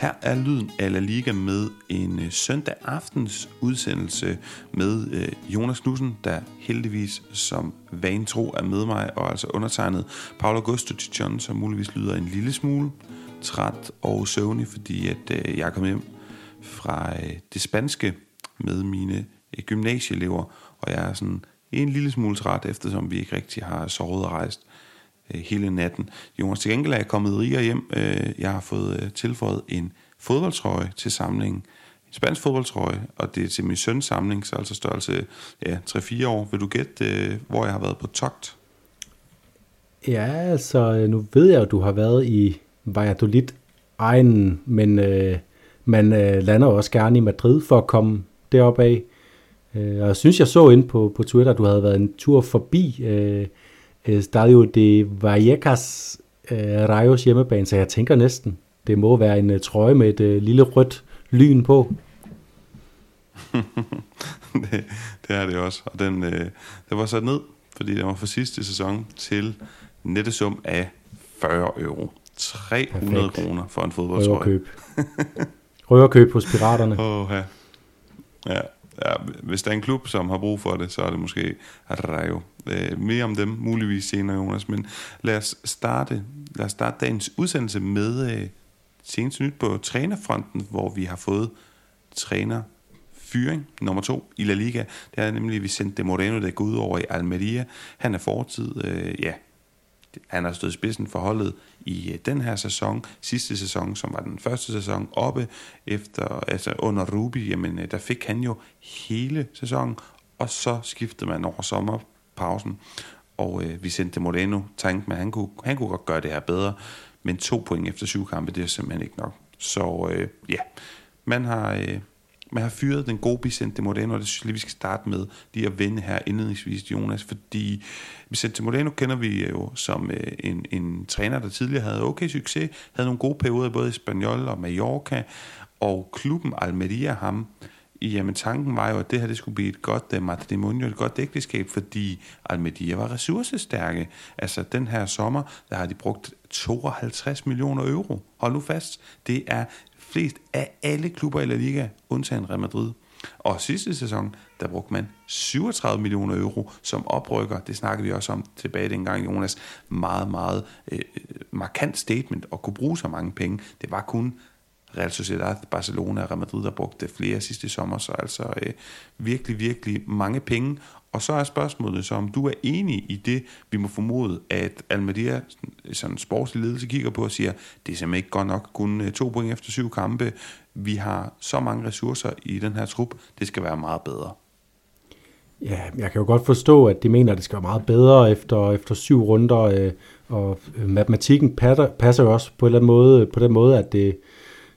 Her er lyden af La Liga med en øh, søndag aftens udsendelse med øh, Jonas Knudsen, der heldigvis som vantro er med mig, og altså undertegnet Paolo Augusto Tichon, som muligvis lyder en lille smule træt og søvnig, fordi at øh, jeg er kommet hjem fra det spanske med mine gymnasieelever, og jeg er sådan en lille smule træt, eftersom vi ikke rigtig har sovet og rejst øh, hele natten. Jonas, til gengæld er jeg kommet rigere hjem. Øh, jeg har fået øh, tilføjet en fodboldtrøje til samlingen. En spansk fodboldtrøje, og det er til min søns samling, så altså størrelse ja, 3-4 år. Vil du gætte, øh, hvor jeg har været på togt? Ja, altså, nu ved jeg, at du har været i Valladolid egen, men øh, man øh, lander også gerne i Madrid for at komme deroppe af. Øh, og jeg synes, jeg så ind på, på Twitter, at du havde været en tur forbi øh, Stadio de Vallecas øh, Rayos hjemmebane, så jeg tænker næsten, det må være en uh, trøje med et uh, lille rødt lyn på. det, det er det også, og den, øh, den var sat ned, fordi den var for sidste sæson til nettesum af 40 euro. 300 Perfekt. kroner for en fodboldtrøje. Røverkøb. Røverkøb hos piraterne. Åh, ja. ja ja, hvis der er en klub, som har brug for det, så er det måske Rayo. Øh, mere om dem muligvis senere, Jonas. Men lad os starte, lad os starte dagens udsendelse med øh, seneste nyt på trænerfronten, hvor vi har fået træner fyring nummer to i La Liga. Det er nemlig Vicente Moreno, der går ud over i Almeria. Han er fortid, øh, ja, han har stået i spidsen for holdet i øh, den her sæson. Sidste sæson, som var den første sæson, oppe efter, altså under Ruby, jamen øh, der fik han jo hele sæsonen, og så skiftede man over pausen, Og øh, Vicente Moreno tænkte, at han kunne, han kunne godt gøre det her bedre, men to point efter syv kampe, det er simpelthen ikke nok. Så øh, ja, man har, øh, man har fyret den gode Vicente Moreno, og det synes jeg lige, vi skal starte med lige at vende her indledningsvis, Jonas, fordi Vicente Moreno kender vi jo som øh, en, en træner, der tidligere havde okay succes, havde nogle gode perioder både i Spanjol og Mallorca, og klubben Almeria ham, Jamen tanken var jo, at det her det skulle blive et godt øh, uh, matrimonio, et godt ægteskab, fordi Almedia var ressourcestærke. Altså den her sommer, der har de brugt 52 millioner euro. Hold nu fast, det er flest af alle klubber i La Liga, undtagen Real Madrid. Og sidste sæson, der brugte man 37 millioner euro som oprykker. Det snakkede vi også om tilbage dengang, Jonas. Meget, meget øh, øh markant statement at kunne bruge så mange penge. Det var kun Real Sociedad, Barcelona og Real Madrid, har brugt det flere sidste sommer, så altså øh, virkelig, virkelig mange penge. Og så er spørgsmålet så, om du er enig i det, vi må formode, at Almeria, sådan sportslig ledelse, kigger på og siger, det er simpelthen ikke godt nok, kun øh, to point efter syv kampe. Vi har så mange ressourcer i den her trup, det skal være meget bedre. Ja, jeg kan jo godt forstå, at de mener, at det skal være meget bedre efter, efter syv runder, øh, og øh, matematikken passer, passer jo også på en eller anden måde, på den måde, at det,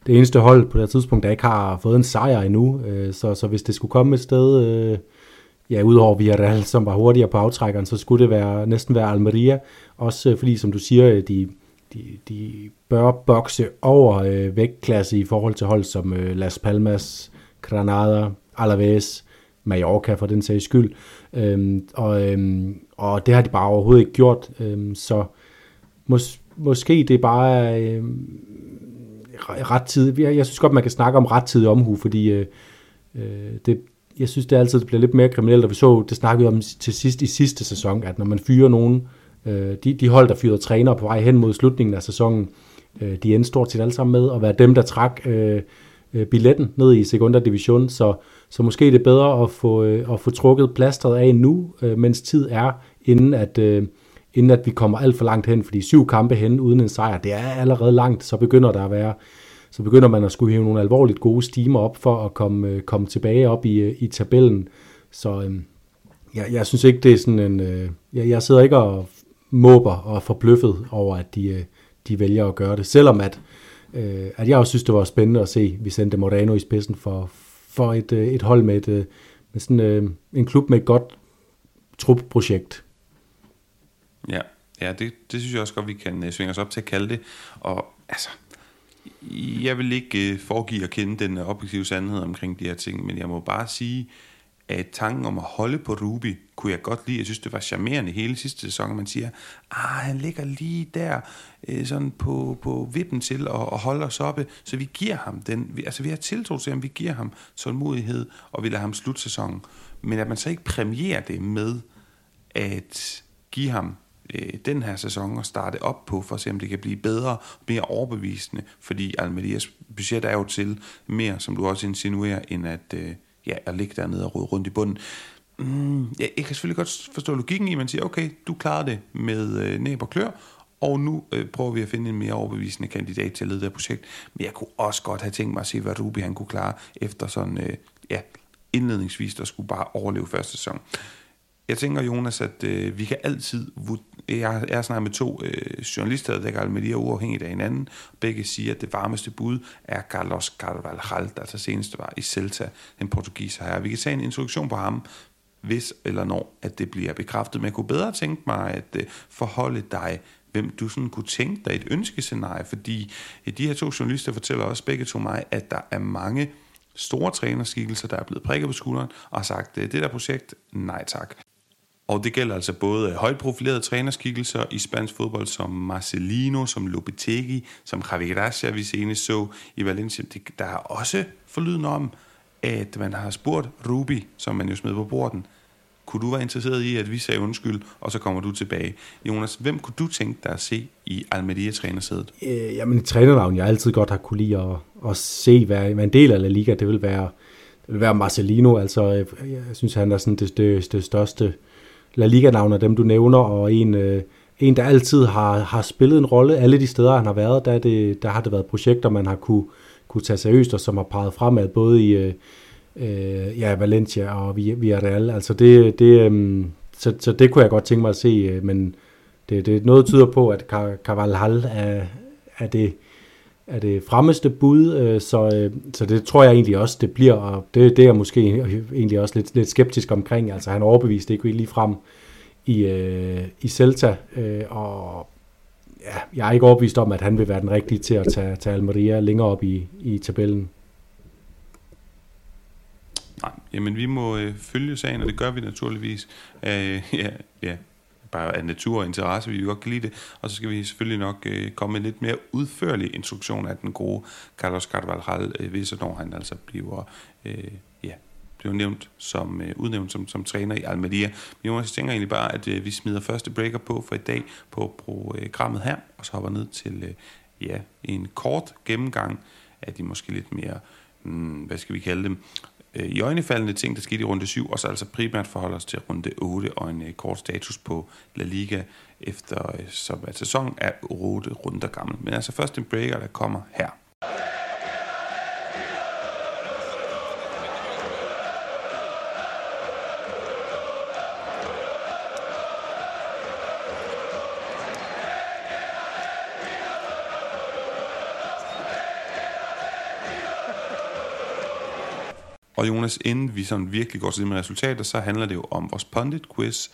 det eneste hold på det tidspunkt, der ikke har fået en sejr endnu. Øh, så, så hvis det skulle komme et sted, øh, ja, udover Villarreal, som var hurtigere på aftrækkeren, så skulle det være, næsten være Almeria. Også øh, fordi, som du siger, øh, de, de, de bør bokse over øh, vægtklasse i forhold til hold som øh, Las Palmas, Granada, Alaves, Mallorca for den sags skyld. Øhm, og, øhm, og det har de bare overhovedet ikke gjort. Øhm, så mås, måske det er bare ret tid. Jeg, jeg synes godt, man kan snakke om ret tid omhu, fordi øh, øh, det, jeg synes, det altid bliver lidt mere kriminelt, og vi så, det snakkede vi om til sidst i sidste sæson, at når man fyrer nogen, øh, de, de hold, der fyrede trænere på vej hen mod slutningen af sæsonen, øh, de endte stort set alle sammen med at være dem, der trak øh, øh billetten ned i sekunda division, så, så måske er det bedre at få, øh, at få trukket plasteret af nu, øh, mens tid er, inden at, øh, inden at vi kommer alt for langt hen, fordi syv kampe hen uden en sejr, det er allerede langt, så begynder der at være så begynder man at skulle hive nogle alvorligt gode stimer op for at komme, øh, komme tilbage op i, øh, i tabellen. Så øhm, jeg, jeg synes ikke, det er sådan en... Øh, jeg, jeg sidder ikke og måber og er forbløffet over, at de, øh, de vælger at gøre det. Selvom at, øh, at jeg også synes, det var spændende at se Vicente Moreno i spidsen for, for et, øh, et hold med, et, øh, med sådan øh, en klub med et godt trupprojekt. Ja, ja det, det synes jeg også godt, vi kan øh, svinge os op til at kalde det. Og altså, jeg vil ikke øh, foregive at kende den øh, objektive sandhed omkring de her ting, men jeg må bare sige, at tanken om at holde på Ruby, kunne jeg godt lide. Jeg synes, det var charmerende hele sidste sæson, at man siger, ah, han ligger lige der, øh, sådan på, på vippen til at, at holde os oppe, så vi giver ham den, vi, altså vi har tiltro til ham, vi giver ham tålmodighed, og vi lader ham slutte sæsonen. Men at man så ikke præmierer det med at give ham øh, den her sæson og starte op på, for at se om det kan blive bedre og mere overbevisende, fordi Almerias budget er jo til mere, som du også insinuerer, end at, øh, ja, at ligge dernede og rode rundt i bunden. Mm, ja, jeg kan selvfølgelig godt forstå logikken i, at man siger, okay, du klarede det med øh, næb og klør, og nu øh, prøver vi at finde en mere overbevisende kandidat til at lede det her projekt. Men jeg kunne også godt have tænkt mig at se, hvad Ruby han kunne klare efter sådan, øh, ja, indledningsvis, der skulle bare overleve første sæson. Jeg tænker, Jonas, at øh, vi kan altid... Jeg, jeg har snakket med to øh, journalister, der er med de uafhængigt af hinanden. Begge siger, at det varmeste bud er Carlos Carvalhal, der til seneste var i Celta, en portugiser her. Vi kan tage en introduktion på ham, hvis eller når, at det bliver bekræftet. Men jeg kunne bedre tænke mig at øh, forholde dig hvem du sådan kunne tænke dig et ønskescenarie, fordi øh, de her to journalister fortæller også begge to mig, at der er mange store trænerskikkelser, der er blevet prikket på skulderen og har sagt, øh, det der projekt, nej tak. Og det gælder altså både højt profilerede trænerskikkelser i spansk fodbold, som Marcelino, som Lopetegui, som Javi Gracia, vi senest så i Valencia. Der er også forlyden om, at man har spurgt Ruby, som man jo smed på borden, kunne du være interesseret i, at vi sagde undskyld, og så kommer du tilbage? Jonas, hvem kunne du tænke dig at se i Almeria-trænersædet? Øh, jamen, et trænernavn, jeg altid godt har kunne lide at, at se, hvad, hvad en del af La Liga, det vil være, det vil være Marcelino. Altså, jeg, jeg synes, han er sådan det, det, det største La Liga-navne, dem, du nævner, og en, øh, en der altid har, har spillet en rolle alle de steder, han har været. Der, det, der har det været projekter, man har kunne, kunne tage seriøst, og som har peget fremad, både i øh, øh ja, Valencia og Villarreal. Altså det, det, øh, så, så det kunne jeg godt tænke mig at se, øh, men det, det noget tyder på, at Carvalhal er, er det er det fremmeste bud, øh, så, øh, så det tror jeg egentlig også, det bliver, og det, det er jeg måske egentlig også lidt, lidt skeptisk omkring. Altså han overbeviste ikke lige frem i, øh, i Celta, øh, og ja, jeg er ikke overbevist om, at han vil være den rigtige til at tage, tage Almeria længere op i, i tabellen. Nej, jamen vi må øh, følge sagen, og det gør vi naturligvis. Øh, ja, ja, bare af natur og interesse, vi godt kan lide det. Og så skal vi selvfølgelig nok øh, komme med lidt mere udførlig instruktion af den gode Carlos Carvalhal, øh, hvis og når han altså bliver, øh, ja, bliver nævnt som, øh, udnævnt som, som træner i Almeria. Men jeg tænker egentlig bare, at øh, vi smider første breaker på for i dag på programmet her, og så hopper ned til øh, ja, en kort gennemgang af de måske lidt mere, hmm, hvad skal vi kalde dem, øh, i øjnefaldende ting, der skete i runde 7, og så altså primært forholde os til runde 8 og en øh, kort status på La Liga, efter øh, som at sæsonen er 8 runder gammel. Men altså først en breaker, der kommer her. Og Jonas, inden vi sådan virkelig går til det med resultater, så handler det jo om vores pundit-quiz.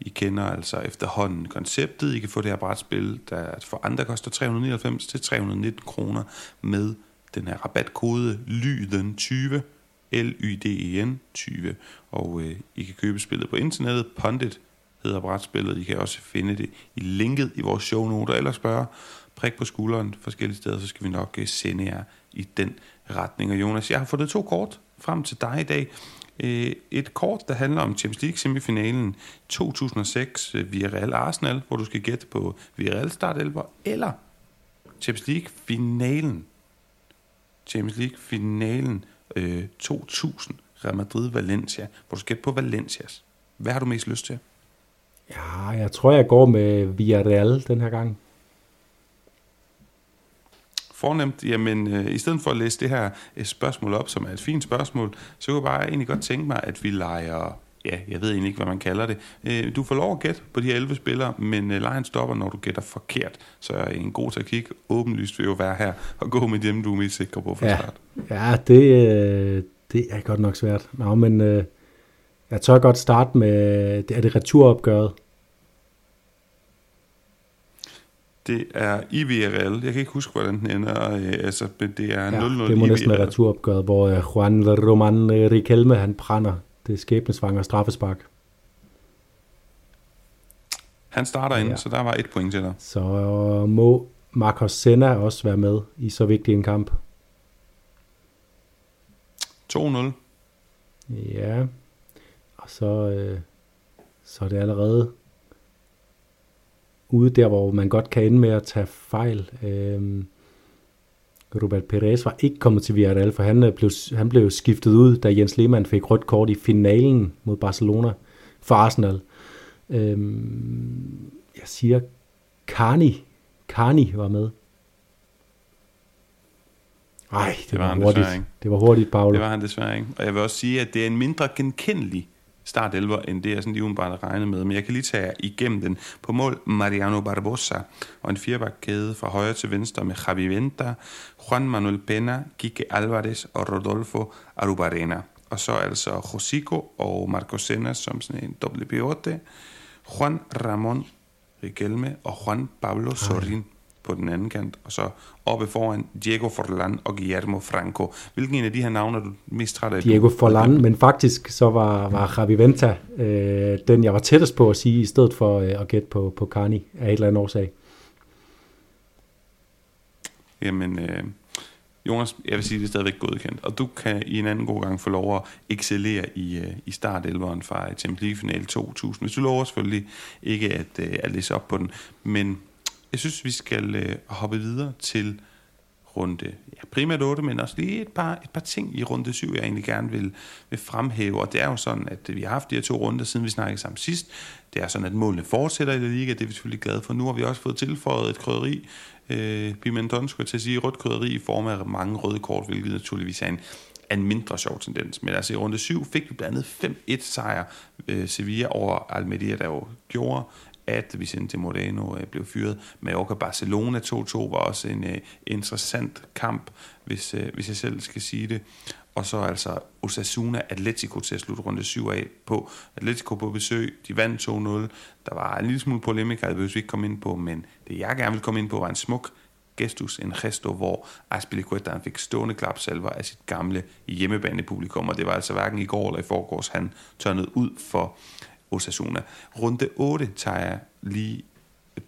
I kender altså efterhånden konceptet. I kan få det her brætspil, der for andre koster 399 til 319 kroner med den her rabatkode LYDEN20, L-Y-D-E-N 20. Og øh, I kan købe spillet på internettet. Pundit hedder brætspillet. I kan også finde det i linket i vores shownoter, eller spørge prik på skulderen forskellige steder, så skal vi nok øh, sende jer i den retning. Og Jonas, jeg har fået to kort frem til dig i dag. Øh, et kort, der handler om Champions League semifinalen 2006 øh, via Real Arsenal, hvor du skal gætte på Villarreal startelver, eller Champions League finalen. Champions League finalen øh, 2000 Real Madrid Valencia, hvor du skal gætte på Valencias. Hvad har du mest lyst til? Ja, jeg tror, jeg går med Villarreal den her gang. Fornemt. Jamen, øh, i stedet for at læse det her øh, spørgsmål op, som er et fint spørgsmål, så kunne jeg bare egentlig godt tænke mig, at vi leger ja, jeg ved egentlig ikke, hvad man kalder det. Øh, du får lov at gætte på de her 11 spillere, men øh, lejen stopper, når du gætter forkert. Så er en god taktik. Åbenlyst vil jo være her og gå med dem, du er mest sikker på for ja. start. Ja, det, det er godt nok svært. Nå, men jeg tør godt starte med, er det returopgøret? Det er i VRL. Jeg kan ikke huske, hvordan den ender. Øh, altså, det er 0-0 ja, det må næsten være returopgøret, hvor øh, Juan Roman Riquelme, han brænder det skæbnesvanger straffespark. Han starter ind, ja. så der var et point til dig. Så må Marcos Senna også være med i så vigtig en kamp. 2-0. Ja, så, øh, så er det allerede ude der, hvor man godt kan ende med at tage fejl. Øh, Robert Perez var ikke kommet til Villarreal, for han blev, han blev skiftet ud, da Jens Lehmann fik rødt kort i finalen mod Barcelona for Arsenal. Øhm, jeg siger, Carni, Carni var med. Nej, det, det var, var hurtigt. Desværre, ikke? Det var hurtigt, Paolo. Det var han desværre ikke. Og jeg vil også sige, at det er en mindre genkendelig start 11, end det, jeg sådan lige umiddelbart regne med. Men jeg kan lige tage igennem den. På mål Mariano Barbosa og en firebakkæde fra højre til venstre med Javi Venta, Juan Manuel Pena, Kike Alvarez og Rodolfo Arubarena. Og så altså Josico og Marco Senna som sådan en doble pivote. Juan Ramon Riquelme og Juan Pablo Sorin på den anden kant, og så oppe foran Diego Forlan og Guillermo Franco. Hvilken en af de her navne er du mest træt af? Diego Forlan, men faktisk så var, var Javi Venta øh, den, jeg var tættest på at sige, i stedet for øh, at gætte på, på Carni af et eller andet årsag. Jamen, øh, Jonas, jeg vil sige, det er stadigvæk godkendt. Og du kan i en anden god gang få lov at excellere i, uh, i startelveren fra Champions League Final 2000. Hvis du lover selvfølgelig ikke at, uh, at læse op på den. Men jeg synes, vi skal øh, hoppe videre til runde ja, primært 8, men også lige et par, et par ting i runde 7, jeg egentlig gerne vil, vil fremhæve. Og det er jo sådan, at vi har haft de her to runder, siden vi snakkede sammen sidst. Det er sådan, at målene fortsætter i liga, det er vi selvfølgelig glade for. Nu har vi også fået tilføjet et krydderi, øh, pimenton, skulle jeg til at sige, rødt krydderi i form af mange røde kort, hvilket naturligvis er en, en mindre sjov tendens. Men altså i runde 7 fik vi blandt andet 5-1 sejr øh, Sevilla over Almeria, der jo gjorde, at Vicente Moreno øh, blev fyret. Mallorca Barcelona 2-2 var også en øh, interessant kamp, hvis, øh, hvis jeg selv skal sige det. Og så altså Osasuna Atletico til at slutte runde 7 af på. Atletico på besøg, de vandt 2-0. Der var en lille smule polemik, det behøver vi ikke komme ind på, men det jeg gerne vil komme ind på var en smuk gestus, en gesto, hvor Aspilicueta fik stående klapsalver af sit gamle hjemmebanepublikum, og det var altså hverken i går eller i forgårs, han tørnede ud for Osasuna. Runde 8 tager jeg lige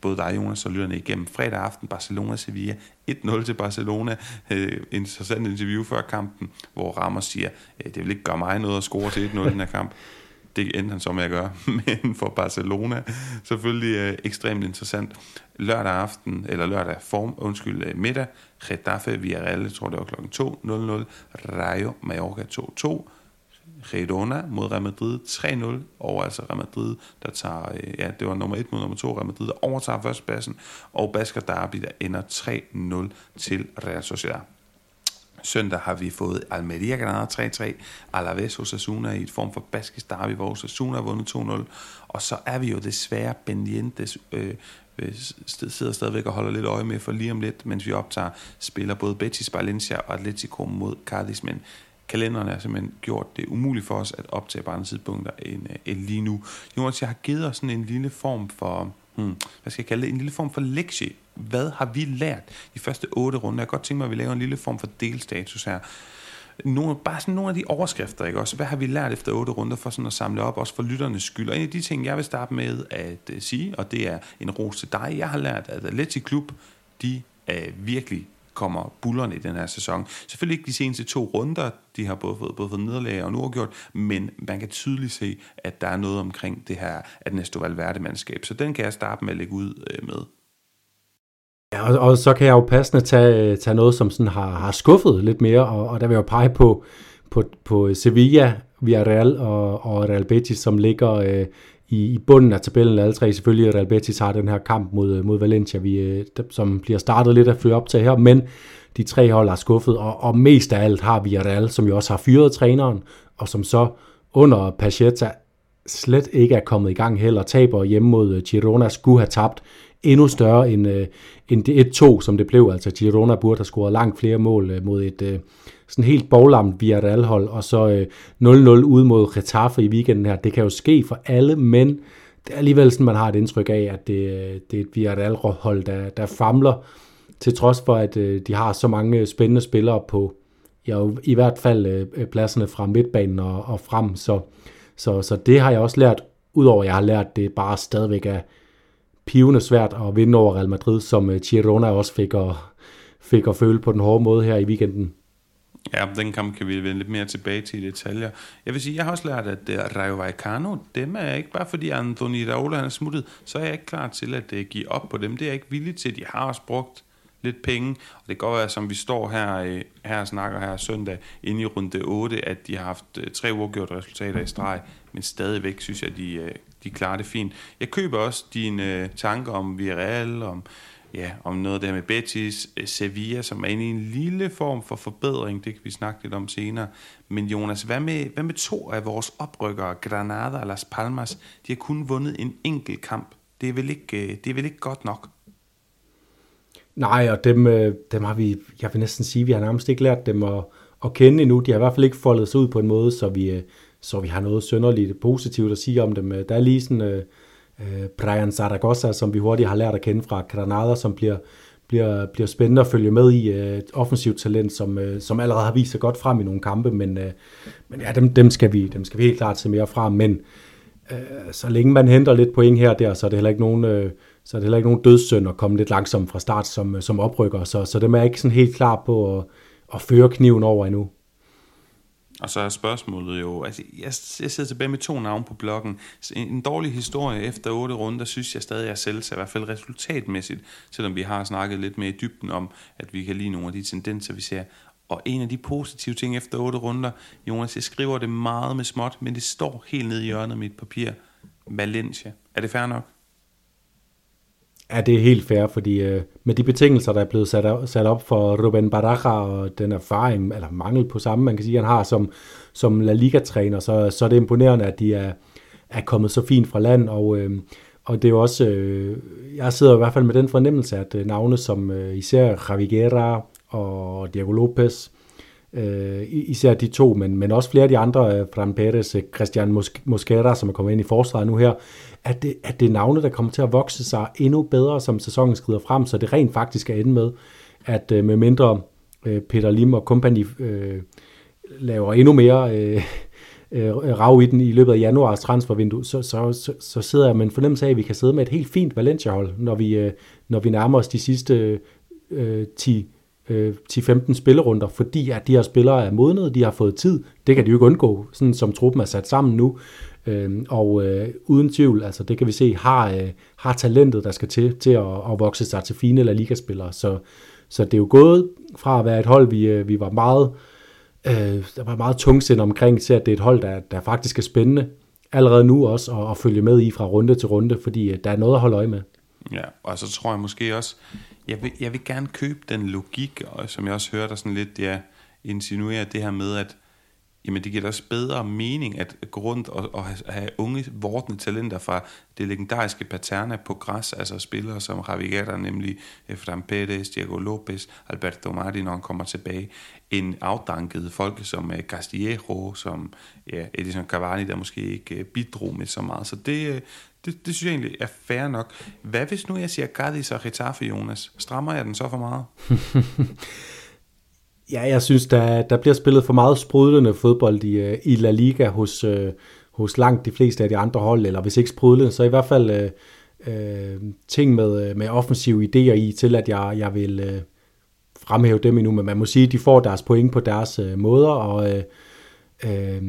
både dig, Jonas, og lytterne igennem. Fredag aften, Barcelona-Sevilla. 1-0 til Barcelona. Øh, interessant interview før kampen, hvor Ramos siger, øh, det vil ikke gøre mig noget at score til 1-0 i den her kamp. Det endte han så med at gøre. Men for Barcelona, selvfølgelig øh, ekstremt interessant. Lørdag aften, eller lørdag form, undskyld, øh, middag, Getafe Villarreal, jeg tror det var klokken 2.00. Rayo Mallorca 2-2. Girona mod Real Madrid 3-0 over altså Real Madrid, der tager, øh, ja, det var nummer 1 mod nummer 2, Real Madrid, der overtager førstepladsen, og Basker Derby, der ender 3-0 til Real Sociedad. Søndag har vi fået Almeria Granada 3-3, Alaves hos Asuna i et form for baskisk derby, hvor Asuna har vundet 2-0, og så er vi jo desværre Benjentes øh, øh sidder stadigvæk og holder lidt øje med for lige om lidt, mens vi optager, spiller både Betis, Valencia og Atletico mod Cardis, men kalenderen er simpelthen gjort det umuligt for os at optage på andre tidspunkter end, øh, end lige nu. Jonas, jeg har givet os sådan en lille form for, hmm, hvad skal jeg kalde det, en lille form for lektie. Hvad har vi lært de første otte runder? Jeg kan godt tænke mig, at vi laver en lille form for delstatus her. Nogle, bare sådan nogle af de overskrifter, ikke også? Hvad har vi lært efter otte runder for sådan at samle op, også for lytternes skyld? Og en af de ting, jeg vil starte med at uh, sige, og det er en ros til dig, jeg har lært, at Atleti Klub, de er virkelig kommer bullerne i den her sæson. Selvfølgelig ikke de seneste to runder, de har både fået, både fået nederlag og nu gjort, men man kan tydeligt se, at der er noget omkring det her Ernesto Valverde-mandskab. Så den kan jeg starte med at lægge ud øh, med. Ja, og, og så kan jeg jo passende tage, tage noget, som sådan har, har skuffet lidt mere, og, og der vil jeg jo pege på, på, på Sevilla, Villarreal og, og Real Betis, som ligger øh, i, i bunden af tabellen alle tre. Selvfølgelig Real Betis har den her kamp mod, øh, mod Valencia, vi, øh, som bliver startet lidt at føre op til her, men de tre hold er skuffet, og, og mest af alt har vi Real, som jo også har fyret træneren, og som så under Pacheta slet ikke er kommet i gang heller, taber hjemme mod øh, Girona, skulle have tabt endnu større end, øh, end det 1-2, som det blev. Altså Girona burde have scoret langt flere mål øh, mod et, øh, sådan helt boglamt Villarreal-hold, og så øh, 0-0 ud mod Getafe i weekenden her. Det kan jo ske for alle, men det er alligevel sådan, man har et indtryk af, at det, øh, det er et Villarreal-hold, der, der famler, til trods for, at øh, de har så mange spændende spillere på, ja, i hvert fald øh, pladserne fra midtbanen og, og frem, så, så, så det har jeg også lært, udover at jeg har lært, det bare stadigvæk er pivende svært at vinde over Real Madrid, som øh, Girona også fik at, fik at føle på den hårde måde her i weekenden. Ja, den kamp kan vi vende lidt mere tilbage til i detaljer. Jeg vil sige, jeg har også lært, at uh, Rayo Vallecano, dem er ikke bare fordi Anthony Raola er smuttet, så er jeg ikke klar til at uh, give op på dem. Det er jeg ikke villig til. De har også brugt lidt penge, og det går være, som vi står her, øh, her og snakker her søndag, inde i runde 8, at de har haft tre uafgjorte resultater i streg, men stadigvæk synes jeg, at de, de klarer det fint. Jeg køber også dine tanker om Villarreal, om ja, om noget der med Betis, øh, Sevilla, som er inde i en lille form for forbedring, det kan vi snakke lidt om senere. Men Jonas, hvad med, hvad med to af vores oprykkere, Granada og Las Palmas? De har kun vundet en enkelt kamp. Det er vel ikke, øh, det er vel ikke godt nok? Nej, og dem, øh, dem har vi, jeg vil næsten sige, vi har nærmest ikke lært dem at, at kende endnu. De har i hvert fald ikke foldet sig ud på en måde, så vi, så vi har noget sønderligt positivt at sige om dem. Der er lige sådan øh, Øh, Brian Zaragoza, som vi hurtigt har lært at kende fra Granada, som bliver, bliver, bliver spændende at følge med i. Et offensivt talent, som, øh, som allerede har vist sig godt frem i nogle kampe, men, men ja, dem, dem, skal vi, dem skal vi helt klart se mere fra. Men øh, så længe man henter lidt point her og der, så er det heller ikke nogen... Øh, så er det heller ikke nogen dødssynd at komme lidt langsomt fra start som, som oprykker, så, så dem er jeg ikke sådan helt klar på at, at føre kniven over endnu. Og så er spørgsmålet jo, altså jeg, jeg sidder tilbage med to navne på bloggen. En, en dårlig historie efter otte runder, synes jeg stadig er selv, i hvert fald resultatmæssigt, selvom vi har snakket lidt mere i dybden om, at vi kan lide nogle af de tendenser, vi ser. Og en af de positive ting efter otte runder, Jonas, jeg skriver det meget med småt, men det står helt nede i hjørnet af mit papir. Valencia. Er det fair nok? Ja, det er helt fair, fordi øh, med de betingelser, der er blevet sat op, sat op for Ruben Baraja og den erfaring, eller mangel på samme, man kan sige, han har som, som La Liga-træner, så, så er det imponerende, at de er, er kommet så fint fra land, og, øh, og det er jo også, øh, jeg sidder i hvert fald med den fornemmelse, at øh, navne som øh, især Javi og Diego Lopez, øh, især de to, men, men også flere af de andre, øh, Fran Perez, øh, Christian Mosquera, som er kommet ind i forsvaret nu her, at det, at det er navne, der kommer til at vokse sig endnu bedre, som sæsonen skrider frem, så det rent faktisk er ende med, at øh, med mindre øh, Peter Lim og company øh, laver endnu mere øh, øh, rav i den i løbet af januars transfervindue, så, så, så, så sidder jeg med en fornemmelse af, at vi kan sidde med et helt fint Valencia-hold, når vi, øh, når vi nærmer os de sidste øh, 10 Øh, 10-15 spillerunder, fordi at de her spillere er modnet, de har fået tid. Det kan de jo ikke undgå, sådan som truppen er sat sammen nu. Øh, og øh, uden tvivl, altså det kan vi se, har, øh, har talentet, der skal til, til at, at vokse sig til fine eller ligaspillere. Så, så det er jo gået fra at være et hold, vi, øh, vi var meget, øh, der var meget tungsind omkring, til at det er et hold, der, der faktisk er spændende allerede nu også at, at følge med i fra runde til runde, fordi øh, der er noget at holde øje med. Ja, og så tror jeg måske også, jeg vil, jeg vil gerne købe den logik, og som jeg også hørte sådan lidt, ja, insinuere det her med, at jamen det giver da også bedre mening at gå rundt og, og have unge, vortende talenter fra det legendariske Paterna på græs, altså spillere som Javier, nemlig eh, Fran Pérez, Diego Lopez, Alberto Martin, når han kommer tilbage, en afdankede folk som uh, Castillejo, som ja, Edison Cavani, der måske ikke uh, bidrog med så meget. Så det, det, det synes jeg egentlig er fair nok. Hvad hvis nu jeg siger Cadiz og Getafe, Jonas? Strammer jeg den så for meget? Ja, jeg synes, der, der bliver spillet for meget sprudlende fodbold i, øh, i La Liga hos, øh, hos langt de fleste af de andre hold, eller hvis ikke sprudlende, så i hvert fald øh, øh ting med, med offensive idéer i, til at jeg, jeg vil øh, fremhæve dem endnu, men man må sige, at de får deres point på deres øh, måder, og, øh, øh,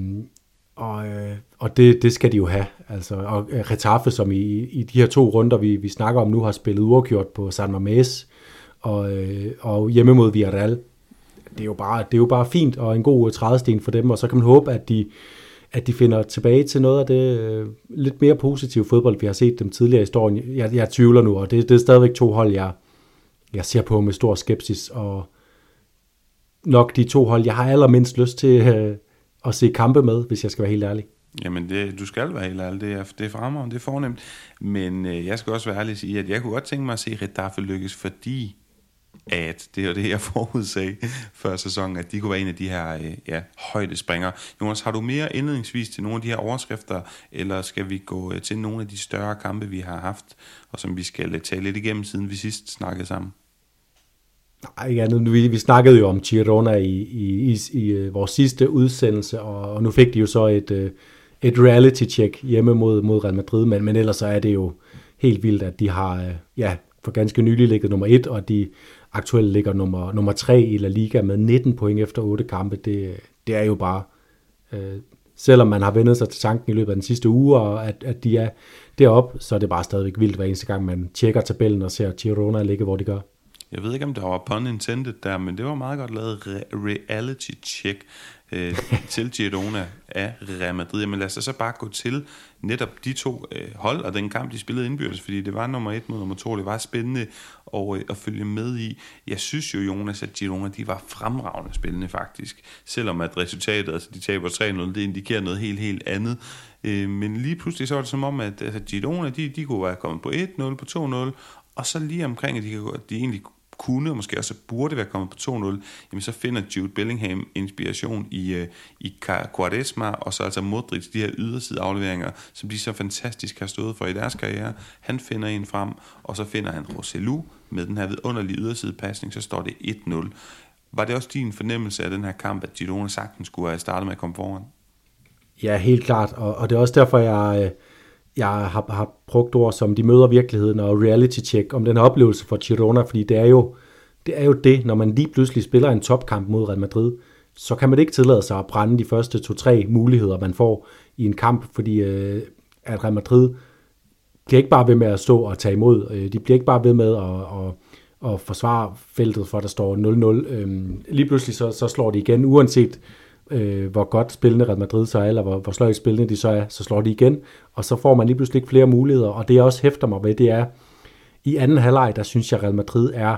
og, øh, og det, det skal de jo have. Altså, og øh, Retaffe, som i, i de her to runder, vi, vi snakker om nu, har spillet uafgjort på San Mamés, og, øh, og hjemme mod Villarreal, det er jo bare, det er jo bare fint og en god øh, trædesten for dem, og så kan man håbe, at de, at de finder tilbage til noget af det øh, lidt mere positive fodbold, vi har set dem tidligere i historien. Jeg, jeg tvivler nu, og det, det er stadigvæk to hold, jeg, jeg ser på med stor skepsis, og nok de to hold, jeg har allermindst lyst til øh, at se kampe med, hvis jeg skal være helt ærlig. Jamen, det, du skal være helt ærlig. Det er, det er fremragende, det er fornemt. Men øh, jeg skal også være ærlig og sige, at jeg kunne godt tænke mig at se Redaffe lykkes, fordi at det er det, jeg forudsag før sæsonen, at de kunne være en af de her øh, ja, højdespringere. Jonas, har du mere indledningsvis til nogle af de her overskrifter, eller skal vi gå øh, til nogle af de større kampe, vi har haft, og som vi skal øh, tale lidt igennem, siden vi sidst snakkede sammen? Nej, ikke andet. Vi, vi snakkede jo om Girona i, i, i, i øh, vores sidste udsendelse, og, og nu fik de jo så et, øh, et reality-check hjemme mod, mod Real Madrid, men, men ellers så er det jo helt vildt, at de har øh, ja, for ganske nylig ligget nummer et, og de aktuelt ligger nummer, nummer tre i La Liga med 19 point efter 8 kampe. Det, det er jo bare, øh, selvom man har vendt sig til tanken i løbet af den sidste uge, og at, at de er deroppe, så er det bare stadigvæk vildt hver eneste gang, man tjekker tabellen og ser Girona ligge, hvor de gør. Jeg ved ikke, om der var pun intended der, men det var meget godt lavet re- reality check øh, til Girona af Real Madrid. Men lad os så bare gå til netop de to øh, hold og den kamp, de spillede indbyrdes, fordi det var nummer et mod nummer to. Det var spændende at, øh, at følge med i. Jeg synes jo, Jonas, at Girona de var fremragende spillende faktisk. Selvom at resultatet, altså de taber 3-0, det indikerer noget helt, helt andet. Øh, men lige pludselig så var det som om, at altså, Girona, de, de kunne være kommet på 1-0, på 2-0, og så lige omkring, at de, de egentlig kunne, og måske også burde være kommet på 2-0, jamen så finder Jude Bellingham inspiration i, øh, i Quaresma, og så altså Modric, de her yderside afleveringer, som de så fantastisk har stået for i deres karriere. Han finder en frem, og så finder han Roselu med den her vidunderlige yderside pasning, så står det 1-0. Var det også din fornemmelse af den her kamp, at Girona sagtens skulle have startet med at komme foran? Ja, helt klart, og, og det er også derfor, jeg... Øh jeg har, har brugt ord som, de møder virkeligheden og reality check om den her oplevelse for Girona, fordi det er jo det, er jo det når man lige pludselig spiller en topkamp mod Real Madrid, så kan man ikke tillade sig at brænde de første to-tre muligheder, man får i en kamp, fordi øh, at Real Madrid bliver ikke bare ved med at stå og tage imod, øh, de bliver ikke bare ved med at, at, at forsvare feltet, for der står 0-0. Øh, lige pludselig så, så slår de igen, uanset øh, hvor godt spillende Real Madrid så er, eller hvor, hvor sløjt spillende de så er, så slår de igen, og så får man lige pludselig ikke flere muligheder, og det jeg også hæfter mig ved, det er, i anden halvleg, der synes jeg, Real Madrid er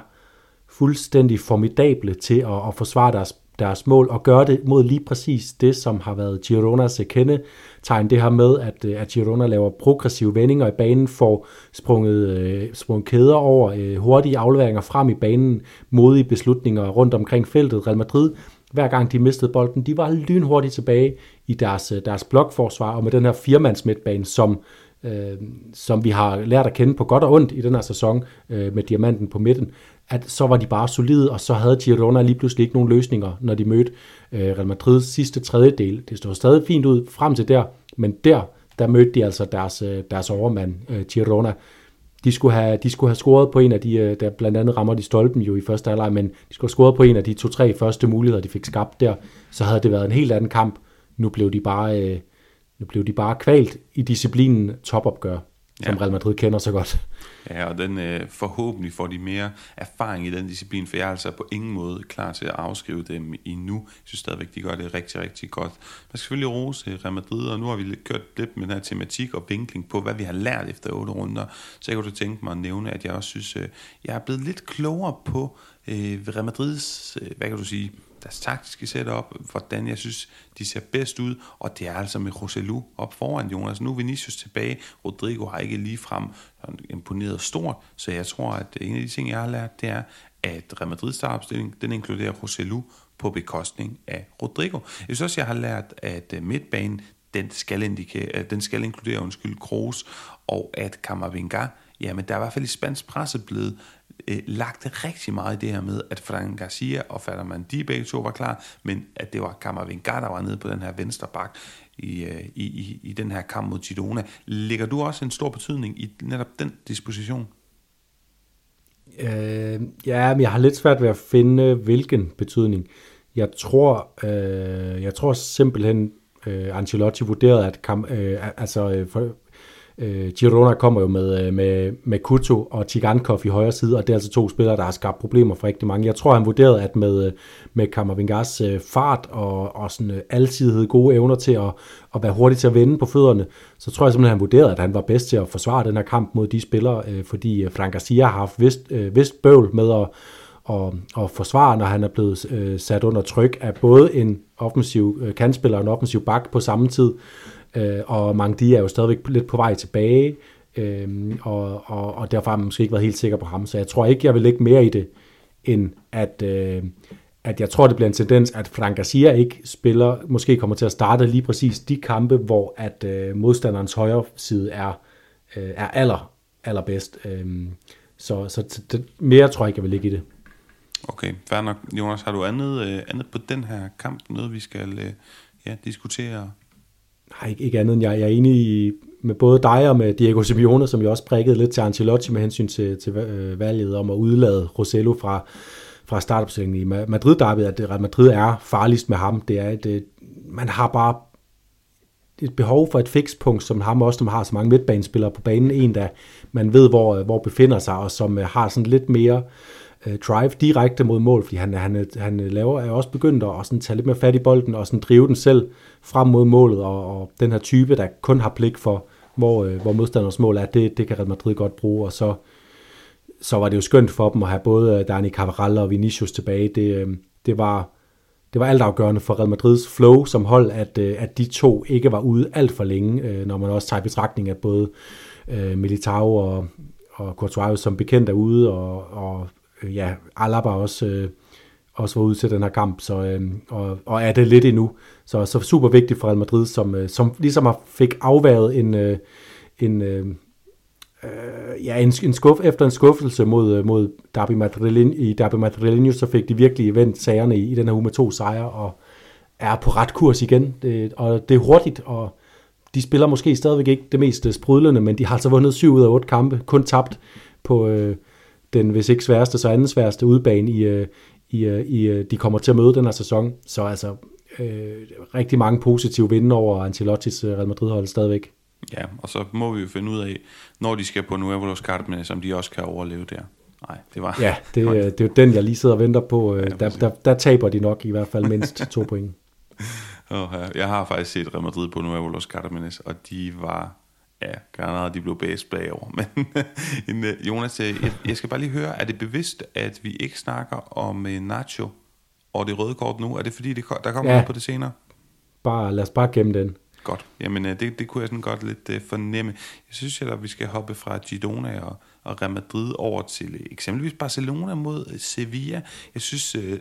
fuldstændig formidable til at, at forsvare deres, deres mål, og gøre det mod lige præcis det, som har været Gironas kendetegn, det her med, at, øh, at Girona laver progressive vendinger i banen, får sprunget, øh, sprunget kæder over, øh, hurtige afleveringer frem i banen, modige beslutninger rundt omkring feltet. Real Madrid hver gang de mistede bolden. De var lynhurtigt tilbage i deres, øh, deres blokforsvar, og med den her firmands midtbane, som, øh, som vi har lært at kende på godt og ondt i den her sæson øh, med diamanten på midten, at så var de bare solide, og så havde Girona lige pludselig ikke nogen løsninger, når de mødte øh, Real Madrids sidste tredjedel. Det stod stadig fint ud frem til der, men der, der mødte de altså deres, øh, deres overmand, øh, Girona, de skulle have, de skulle have scoret på en af de, øh, der blandt andet rammer de stolpen jo i første halvleg, men de skulle have scoret på en af de to-tre første muligheder, de fik skabt der, så havde det været en helt anden kamp. Nu blev de bare, øh, nu blev de bare kvalt i disciplinen topopgør som ja. Real Madrid kender så godt. Ja, og den øh, forhåbentlig får de mere erfaring i den disciplin, for jeg er altså på ingen måde klar til at afskrive dem endnu. Jeg synes stadigvæk, de gør det rigtig, rigtig godt. Man skal selvfølgelig rose Real Madrid, og nu har vi kørt lidt med den her tematik og vinkling på, hvad vi har lært efter otte runder. Så jeg kunne tænke mig at nævne, at jeg også synes, øh, jeg er blevet lidt klogere på øh, Real Madrids, øh, hvad kan du sige, deres taktiske setup, hvordan jeg synes, de ser bedst ud, og det er altså med Roselu op foran Jonas. Nu er Vinicius tilbage, Rodrigo har ikke lige frem imponeret stort, så jeg tror, at en af de ting, jeg har lært, det er, at Real Madrid startopstilling, den inkluderer Roselu på bekostning af Rodrigo. Jeg synes også, jeg har lært, at øh, midtbanen, den skal, indikere, øh, den skal inkludere, undskyld, Kroos, og at Kammervinga, jamen der er i hvert fald i spansk presse blevet øh, lagt rigtig meget i det her med, at Fran Garcia og Ferdinand de begge to var klar, men at det var Kammervenga, der var nede på den her venstre bak i, øh, i, i, i den her kamp mod Girona. Lægger du også en stor betydning i netop den disposition? Øh, ja, men jeg har lidt svært ved at finde, hvilken betydning. Jeg tror, øh, jeg tror simpelthen, øh, Ancelotti vurderede, at kam, øh, altså, øh, for, Øh, Girona kommer jo med, øh, med, med Kuto og Tigankov i højre side, og det er altså to spillere, der har skabt problemer for rigtig mange. Jeg tror, han vurderede, at med, øh, med Kammervingas øh, fart og, og sådan altidighed gode evner til at, at være hurtig til at vende på fødderne, så tror jeg simpelthen, han vurderede, at han var bedst til at forsvare den her kamp mod de spillere, fordi Frank Garcia har haft vist, vist bøvl med at og, og forsvare, når han er blevet øh, sat under tryk af både en offensiv øh, kandspiller og en offensiv bak på samme tid øh, og Mangdi er jo stadigvæk lidt på vej tilbage, øh, og, og, og derfor har man måske ikke været helt sikker på ham, så jeg tror ikke, jeg vil lægge mere i det, end at, øh, at jeg tror, det bliver en tendens, at Frank Garcia ikke spiller, måske kommer til at starte lige præcis de kampe, hvor at øh, modstanderens højre side er, øh, er aller, allerbedst. Øh, så så det, mere tror jeg ikke, jeg vil ligge i det. Okay, fair nok. Jonas, har du andet, øh, andet på den her kamp? Noget, vi skal øh, ja, diskutere? Nej, ikke, ikke andet end jeg, jeg er enig i, med både dig og med Diego Simeone, som jo også prikkede lidt til Ancelotti med hensyn til, til øh, valget om at udlade Rosello fra, fra startopstillingen i madrid derby at Real Madrid er farligst med ham. Det er at øh, man har bare et behov for et fikspunkt, som ham også, som har så mange midtbanespillere på banen. En, der man ved, hvor, øh, hvor befinder sig, og som øh, har sådan lidt mere øh, Øh, drive direkte mod mål, fordi han, han, han laver, er også begyndt at sådan tage lidt mere fat i bolden, og sådan drive den selv frem mod målet, og, og den her type, der kun har blik for, hvor, øh, hvor modstanders mål er, det, det kan Real Madrid godt bruge, og så, så var det jo skønt for dem at have både øh, Dani Cavaral og Vinicius tilbage. Det, øh, det var det var altafgørende for Real Madrids flow som hold, at, øh, at de to ikke var ude alt for længe, når man også tager i betragtning, at både Militao og, og Courtois som bekendt er ude, og, og Øh, ja, Alaba også, øh, også var ude til den her kamp, så, øhm, og, og er det lidt endnu. Så, så super vigtigt for Real Madrid, som, øh, som ligesom fik afværet en, en, øh, ja, en, en skuff, efter en skuffelse mod, mod Derby Madrilen, i Derby Madrileño, så fik de virkelig vendt sagerne i, i den her uge med to sejre, og er på ret kurs igen. Det, og det er hurtigt, og de spiller måske stadigvæk ikke det mest sprudlende, men de har altså vundet syv ud af otte kampe, kun tabt på øh, den, hvis ikke sværeste, så anden sværeste udbane, i, øh, i, øh, i, øh, de kommer til at møde den her sæson. Så altså, øh, rigtig mange positive vinde over Ancelottis Real Madrid-hold stadigvæk. Ja, og så må vi jo finde ud af, når de skal på Nuevo Los Carmenes, om de også kan overleve der. Nej, det var... Ja, det, det er jo den, jeg lige sidder og venter på. Ja, der, der, der taber de nok i hvert fald mindst to point. Oh, jeg har faktisk set Real Madrid på Nuevo Los Carmenes, og de var... Ja, Granada, de blev bæst bagover. Men en, øh, Jonas, øh, jeg, jeg skal bare lige høre, er det bevidst, at vi ikke snakker om uh, Nacho og det røde kort nu? Er det fordi, det, der kommer ja. noget på det senere? Bare, lad os bare gemme den. Godt. Jamen, øh, det, det kunne jeg sådan godt lidt uh, fornemme. Jeg synes, at vi skal hoppe fra Girona og, og Real Madrid over til øh, eksempelvis Barcelona mod øh, Sevilla. Jeg synes øh,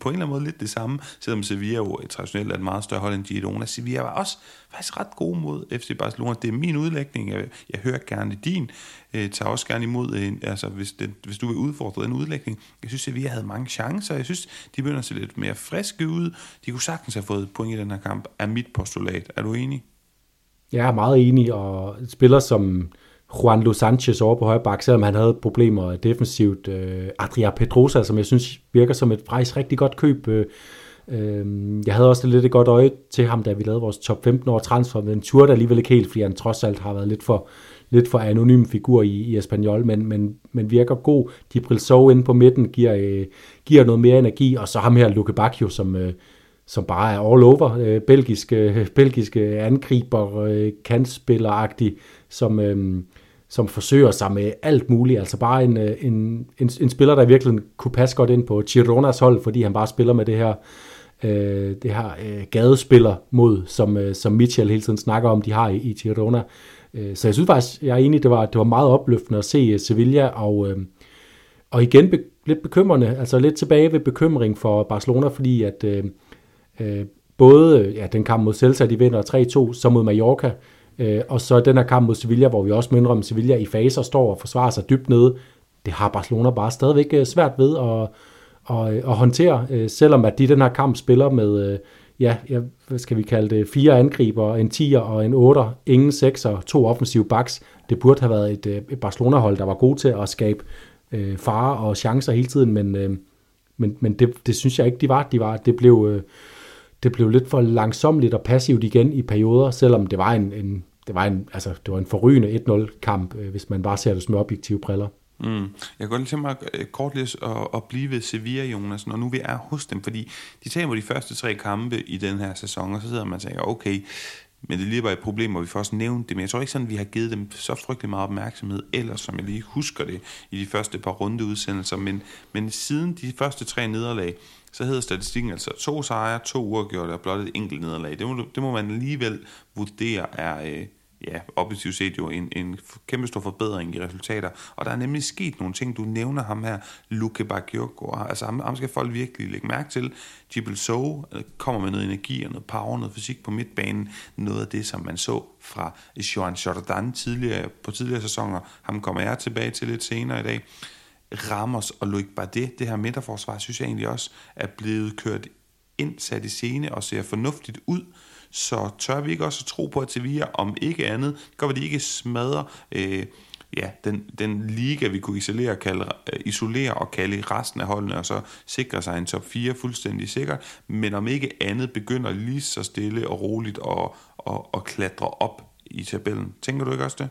på en eller anden måde lidt det samme, selvom Sevilla jo øh, traditionelt er et meget større hold end Girona. Sevilla var også faktisk ret god mod FC Barcelona. Det er min udlægning. Jeg, jeg hører gerne din. Jeg tager også gerne imod, en, altså hvis, det, hvis du vil udfordre den udlægning. Jeg synes, Sevilla havde mange chancer. Jeg synes, de begynder at se lidt mere friske ud. De kunne sagtens have fået point i den her kamp, er mit postulat. Er du enig? Jeg er meget enig, og spiller som Juan Luis Sanchez over på højre bak, selvom han havde problemer defensivt. Øh, Adria Pedrosa, som jeg synes virker som et faktisk rigtig godt køb. Øh, øh, jeg havde også lidt et godt øje til ham, da vi lavede vores top 15 år transfer, men turde alligevel ikke helt, fordi han trods alt har været lidt for, lidt for anonym figur i, i Espanyol, men, men, men virker god. De Brilsov inde på midten giver, øh, giver noget mere energi, og så ham her Luke Bacchio, som, øh, som bare er all over, øh, belgiske, øh, belgiske angriber, øh, kantspiller som, øh, som forsøger sig med alt muligt. Altså bare en, øh, en, en, en spiller, der virkelig kunne passe godt ind på Gironas hold, fordi han bare spiller med det her øh, det her øh, gadespiller mod, som, øh, som Mitchell hele tiden snakker om, de har i, i Girona. Øh, så jeg synes faktisk, jeg er enig, det var, det var meget opløftende at se øh, Sevilla, og, øh, og igen be, lidt bekymrende, altså lidt tilbage ved bekymring for Barcelona, fordi at øh, øh, både ja, den kamp mod Celta, de vinder 3-2, så mod Mallorca, øh, Øh, og så den her kamp mod Sevilla, hvor vi også mindre om Sevilla i faser står og forsvarer sig dybt nede, det har Barcelona bare stadigvæk øh, svært ved at, at, at håndtere, øh, selvom at de den her kamp spiller med, ja, ja, hvad skal vi kalde det, fire angriber, en 10'er og en 8'er, ingen 6'er, to offensive backs. Det burde have været et, et Barcelona-hold, der var god til at skabe øh, fare og chancer hele tiden, men, øh, men, men det, det synes jeg ikke, de var. De var det, blev, øh, det blev lidt for langsomligt og passivt igen i perioder, selvom det var en, en det var en, altså, det var en forrygende 1-0-kamp, øh, hvis man bare ser det med objektive briller. Mm. Jeg kan godt tænke til mig øh, kort lige at, at blive ved Sevilla, Jonas, når nu vi er hos dem, fordi de tager de første tre kampe i den her sæson, og så sidder man og tænker, okay, men det lige var et problem, hvor vi først nævnte det, men jeg tror ikke sådan, at vi har givet dem så frygtelig meget opmærksomhed, ellers som jeg lige husker det i de første par rundeudsendelser, men, men siden de første tre nederlag, så hedder statistikken altså to sejre, to uafgjorte og blot et enkelt nederlag. Det må, det må man alligevel vurdere er, øh, ja, objektivt set jo en, en kæmpe stor forbedring i resultater. Og der er nemlig sket nogle ting, du nævner ham her, Luke Bakayoko. Altså ham, ham skal folk virkelig lægge mærke til. Jibel So øh, kommer med noget energi og noget power, noget fysik på midtbanen. Noget af det, som man så fra Joan Jordan tidligere, på tidligere sæsoner. Ham kommer jeg tilbage til lidt senere i dag. Ramos og Loic Bardet, det her midterforsvar, synes jeg egentlig også er blevet kørt ind, sat i scene og ser fornuftigt ud. Så tør vi ikke også at tro på, at Sevilla, om ikke andet, går, at de ikke smadrer øh, ja, den, den liga, vi kunne isolere, kalde, øh, isolere og kalde resten af holdene, og så sikre sig en top 4 fuldstændig sikkert, men om ikke andet begynder lige så stille og roligt at, at, at klatre op i tabellen. Tænker du ikke også det?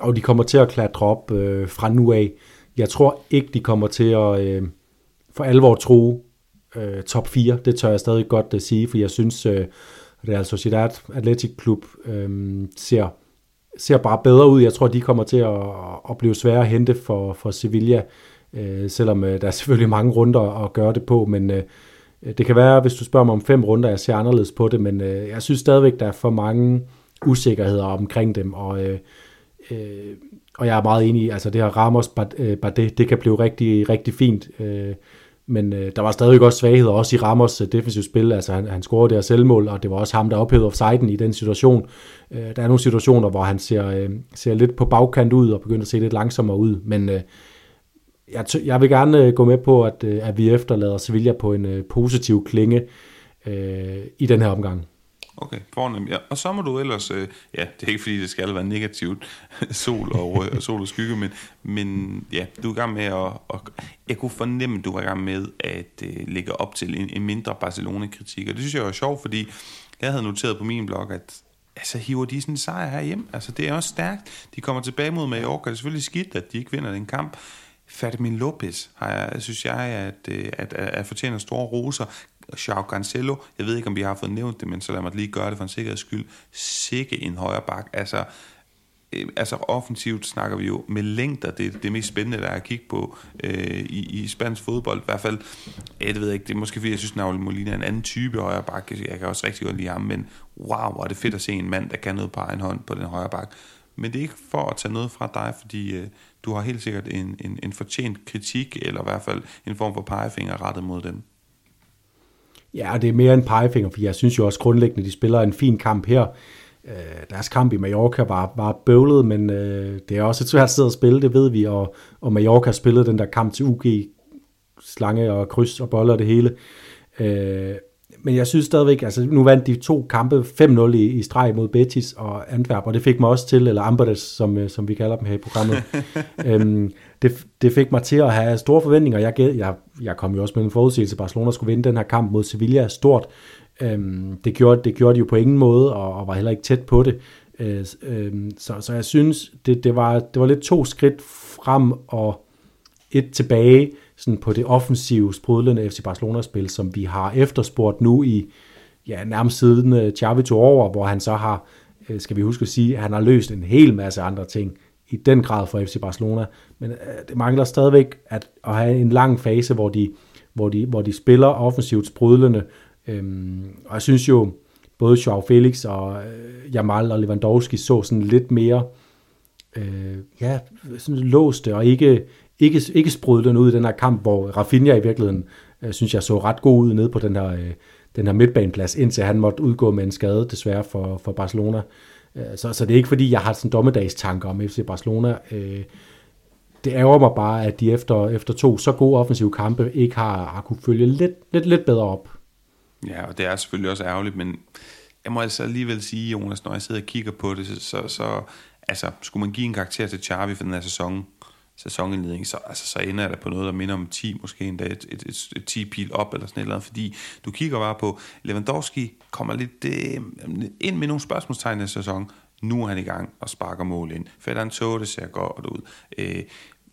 Og de kommer til at klatre op øh, fra nu af. Jeg tror ikke, de kommer til at øh, for alvor tro øh, top 4. Det tør jeg stadig godt at sige, for jeg synes, øh, Real Sociedad Athletic Club øh, ser ser bare bedre ud. Jeg tror, de kommer til at, at blive svære at hente for, for Sevilla, øh, selvom øh, der er selvfølgelig mange runder at gøre det på, men øh, det kan være, hvis du spørger mig om fem runder, jeg ser anderledes på det, men øh, jeg synes stadigvæk, der er for mange usikkerheder omkring dem, og, øh, øh, og jeg er meget enig i, altså det her Ramos, bare øh, det, det kan blive rigtig, rigtig fint. Øh, men øh, der var stadig også svagheder, også i Ramos øh, defensive spil. Altså han, han scorede der selvmål, og det var også ham, der ophævede offsiden i den situation. Øh, der er nogle situationer, hvor han ser, øh, ser lidt på bagkant ud og begynder at se lidt langsommere ud. Men øh, jeg, jeg vil gerne øh, gå med på, at, øh, at vi efterlader Sevilla på en øh, positiv klinge øh, i den her omgang. Okay, fornemt. Ja. Og så må du ellers, øh, ja, det er ikke fordi, det skal være negativt, sol og, øh, sol og skygge, men, men ja, du er i gang med at, at jeg kunne fornemme, at du var i gang med at øh, lægge op til en, en mindre Barcelona-kritik, og det synes jeg var sjovt, fordi jeg havde noteret på min blog, at altså hiver de sådan en sejr her hjem. Altså det er også stærkt. De kommer tilbage mod Mallorca. Det er selvfølgelig skidt, at de ikke vinder den kamp. Fermin Lopez har jeg, synes jeg, at, øh, at, at, at fortjener store roser. Joao Cancelo, jeg ved ikke, om vi har fået nævnt det, men så lad mig lige gøre det for en sikkerheds skyld. Sikke en højre bak. Altså, øh, altså offensivt snakker vi jo med længder, det er det mest spændende, der er at kigge på øh, i, i spansk fodbold. I hvert fald, jeg ved ikke, det er måske fordi, jeg synes, Nauli Molina er en anden type højre bak. Jeg kan også rigtig godt lide ham, men wow, hvor er det fedt at se en mand, der kan noget på egen hånd på den højre bak. Men det er ikke for at tage noget fra dig, fordi øh, du har helt sikkert en, en, en fortjent kritik, eller i hvert fald en form for pegefinger rettet mod dem. Ja, det er mere en pegefinger, for jeg synes jo også grundlæggende, de spiller en fin kamp her. Øh, deres kamp i Mallorca var, var bøvlet, men øh, det er også et svært sted at spille, det ved vi, og, og Mallorca spillede den der kamp til UG, slange og kryds og boller og det hele. Øh, men jeg synes stadigvæk, altså nu vandt de to kampe 5-0 i, i streg mod Betis og Antwerp, og det fik mig også til, eller Amberdes, som, øh, som vi kalder dem her i programmet, øhm, det, det fik mig til at have store forventninger. Jeg, jeg, jeg kom jo også med en forudsigelse, at Barcelona skulle vinde den her kamp mod Sevilla stort. Øhm, det, gjorde, det gjorde de jo på ingen måde, og, og var heller ikke tæt på det. Øh, øh, så, så jeg synes, det, det, var, det var lidt to skridt frem og et tilbage sådan på det offensive, sprudlende FC Barcelona-spil, som vi har efterspurgt nu i ja, nærmest siden øh, Xavi tog over, hvor han så har, øh, skal vi huske at sige, at han har løst en hel masse andre ting i den grad for FC Barcelona, men øh, det mangler stadigvæk at, at have en lang fase, hvor de, hvor de, hvor de spiller offensivt sprudlende, øhm, og jeg synes jo, både Joao Felix og uh, Jamal og Lewandowski så sådan lidt mere øh, ja, sådan låste og ikke, ikke, ikke sprudlende ud i den her kamp, hvor Rafinha i virkeligheden, øh, synes jeg, så ret god ud nede på den her, øh, den her midtbaneplads, indtil han måtte udgå med en skade, desværre for, for Barcelona. Øh, så, så det er ikke fordi, jeg har sådan dommedagstanker om FC Barcelona. Øh, det ærger mig bare, at de efter, efter to så gode offensive kampe ikke har, har kunne følge lidt, lidt, lidt bedre op. Ja, og det er selvfølgelig også ærgerligt, men jeg må altså alligevel sige, Jonas, når jeg sidder og kigger på det, så, så altså, skulle man give en karakter til Xavi for den her sæson, sæsonindledning, så, altså, så ender det på noget, der minder om 10, måske endda et, et, et, et 10 pil op eller sådan et eller andet, fordi du kigger bare på, Lewandowski kommer lidt øh, ind med nogle spørgsmålstegn i sæson, nu er han i gang og sparker mål ind. Fedder så det ser godt ud. Øh,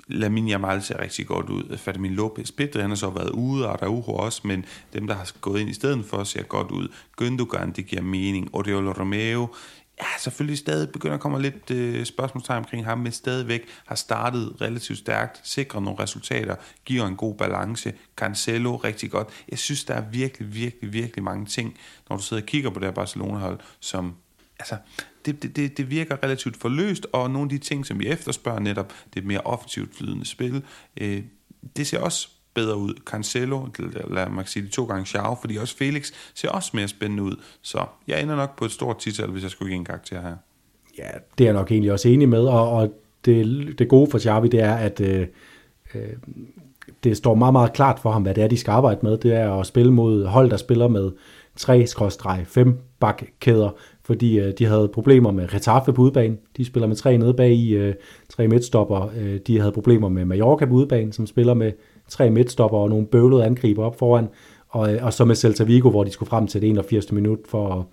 Lamin Jamal ser rigtig godt ud. Fatamin Lopez, Pedri, han har så været ude, og der er også, men dem, der har gået ind i stedet for, ser godt ud. Gündogan, det giver mening. Oriol Romeo, ja, selvfølgelig stadig begynder at komme lidt øh, spørgsmålstegn omkring ham, men stadigvæk har startet relativt stærkt, sikrer nogle resultater, giver en god balance. Cancelo rigtig godt. Jeg synes, der er virkelig, virkelig, virkelig mange ting, når du sidder og kigger på det her Barcelona-hold, som altså, det, det, det, det virker relativt forløst, og nogle af de ting, som vi efterspørger netop, det mere offensivt flydende spil, øh, det ser også bedre ud. Cancelo, lad mig sige de to gange Xiao, fordi også Felix ser også mere spændende ud. Så jeg ender nok på et stort tital, hvis jeg skulle give en karakter her. Ja, det er jeg nok egentlig også enig med, og, og det, det gode for Xavi, det er, at øh, øh, det står meget, meget klart for ham, hvad det er, de skal arbejde med. Det er at spille mod hold, der spiller med 3-5 bakkæder, fordi øh, de havde problemer med Retaffe på udebane. De spiller med tre nede bag i, øh, tre midtstopper. Øh, de havde problemer med Mallorca på udebane, som spiller med tre midtstopper og nogle bøvlede angriber op foran. Og, øh, og så med Celta Vigo, hvor de skulle frem til det 81. minut for at,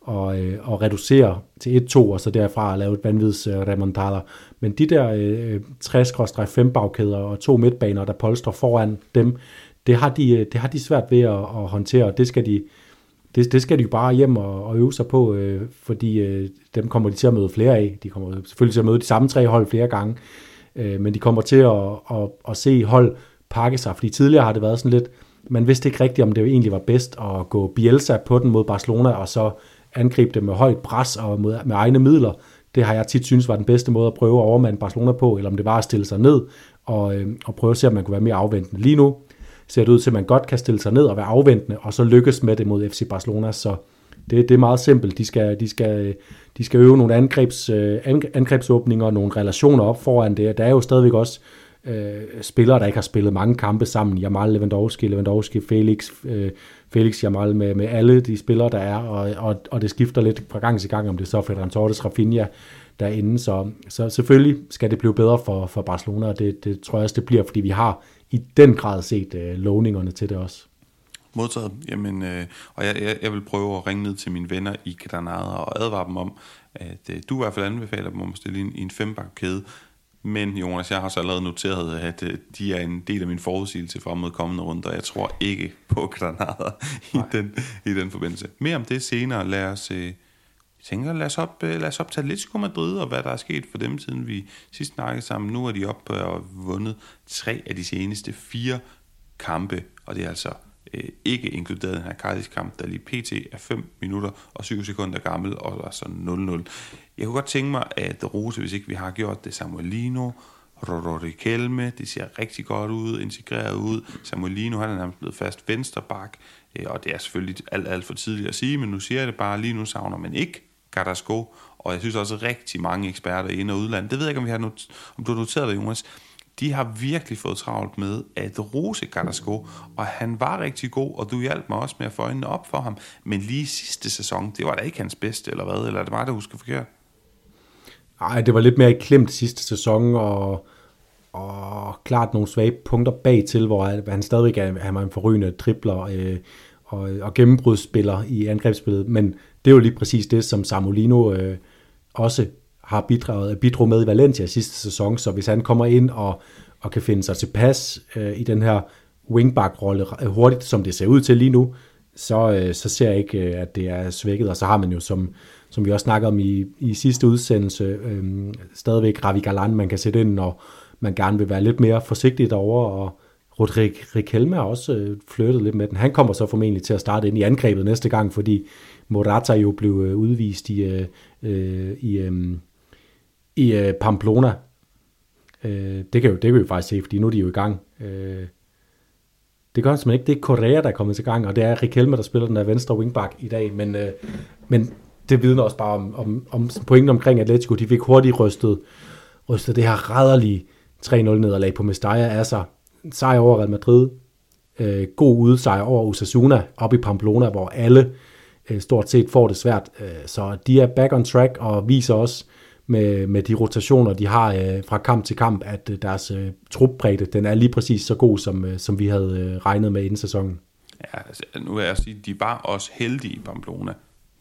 og, øh, og reducere til 1-2, og så derfra lave et vanvids øh. Men de der øh, 60-5 bagkæder og to midtbaner, der polstrer foran dem, det har de, øh, det har de svært ved at, at håndtere, og det skal de, det, det skal de jo bare hjem og, og øve sig på, øh, fordi øh, dem kommer de til at møde flere af. De kommer selvfølgelig til at møde de samme tre hold flere gange, øh, men de kommer til at, at, at se hold pakke sig, fordi tidligere har det været sådan lidt, man vidste ikke rigtigt, om det egentlig var bedst at gå Bielsa på den mod Barcelona, og så angribe det med højt pres og med, med egne midler. Det har jeg tit synes var den bedste måde at prøve at overmande Barcelona på, eller om det var at stille sig ned og, øh, og prøve at se, om man kunne være mere afventende. Lige nu ser det ud til, at man godt kan stille sig ned og være afventende, og så lykkes med det mod FC Barcelona. Så det, det er meget simpelt. De skal, de skal, de skal øve nogle angrebs, øh, angrebsåbninger og nogle relationer op foran det. Der er jo stadigvæk også øh, spillere, der ikke har spillet mange kampe sammen. Jamal Lewandowski, Lewandowski, Felix, øh, Felix Jamal med, med alle de spillere, der er, og, og, og det skifter lidt fra gang til gang, om det er så Ferran Torres, Rafinha derinde. Så, så selvfølgelig skal det blive bedre for, for Barcelona, og det, det tror jeg også, det bliver, fordi vi har i den grad set øh, lovningerne til det også. Modtaget. Jamen, øh, og jeg, jeg, jeg vil prøve at ringe ned til mine venner i Granada og advare dem om, at øh, du i hvert fald anbefaler dem om at stille ind i en fembakkæde, men Jonas, jeg har så allerede noteret, at øh, de er en del af min forudsigelse for mod kommende runder. Jeg tror ikke på Granada i den, i den forbindelse. Mere om det senere. Lad os, øh, jeg tænker, lad os, op, øh, lad os op til Atletico Madrid og hvad der er sket for dem, siden vi sidst snakkede sammen. Nu er de oppe og vundet tre af de seneste fire kampe, og det er altså øh, ikke inkluderet den her Cardiff-kamp, der lige pt. er 5 minutter og 7 sekunder gammel, og altså 0-0. Jeg kunne godt tænke mig at rose, hvis ikke vi har gjort det, Samuelino, Rodri Kelme, det ser rigtig godt ud, integreret ud. Samuelino, han er nærmest blevet fast vensterbak, øh, og det er selvfølgelig alt, alt for tidligt at sige, men nu siger jeg det bare, lige nu savner man ikke Carrasco, og jeg synes også at rigtig mange eksperter i ind- og udland. Det ved jeg ikke, om, vi har not- om du har noteret det, Jonas de har virkelig fået travlt med at rose Carrasco, og han var rigtig god, og du hjalp mig også med at få øjnene op for ham. Men lige sidste sæson, det var da ikke hans bedste, eller hvad? Eller det var det, husker forkert? Nej, det var lidt mere klemt sidste sæson, og, og klart nogle svage punkter bag til, hvor han stadigvæk er, han var en forrygende tripler øh, og, og gennembrudsspiller i angrebsspillet. Men det er jo lige præcis det, som Samolino øh, også har bidraget, bidrog med i Valencia sidste sæson, så hvis han kommer ind og, og kan finde sig tilpas øh, i den her wingback-rolle øh, hurtigt, som det ser ud til lige nu, så, øh, så ser jeg ikke, øh, at det er svækket, og så har man jo, som, som vi også snakkede om i, i sidste udsendelse, øh, stadigvæk Ravi Galan, man kan sætte ind, når man gerne vil være lidt mere forsigtig derovre, og Rodrik Riquelme har også øh, flyttet lidt med den. Han kommer så formentlig til at starte ind i angrebet næste gang, fordi Morata jo blev øh, udvist i, øh, øh i øh, i øh, Pamplona. Øh, det, kan jo, det kan vi jo faktisk se, fordi nu er de jo i gang. Øh, det gør simpelthen ikke. Det er Korea, der er kommet til gang, og det er Riquelme, der spiller den der venstre wingback i dag. Men, øh, men det vidner også bare om, om, om pointen omkring Atletico. De fik hurtigt rystet, rystet det her rædderlige 3-0 nederlag på Mestalla af sig. Sejr over Real Madrid. Øh, god udsejr over Osasuna op i Pamplona, hvor alle øh, stort set får det svært. Øh, så de er back on track og viser også, med, med de rotationer, de har øh, fra kamp til kamp, at øh, deres øh, trupbredde, den er lige præcis så god, som, øh, som vi havde øh, regnet med inden sæsonen. Ja, altså, nu vil jeg sige, de var også heldige i Pamplona.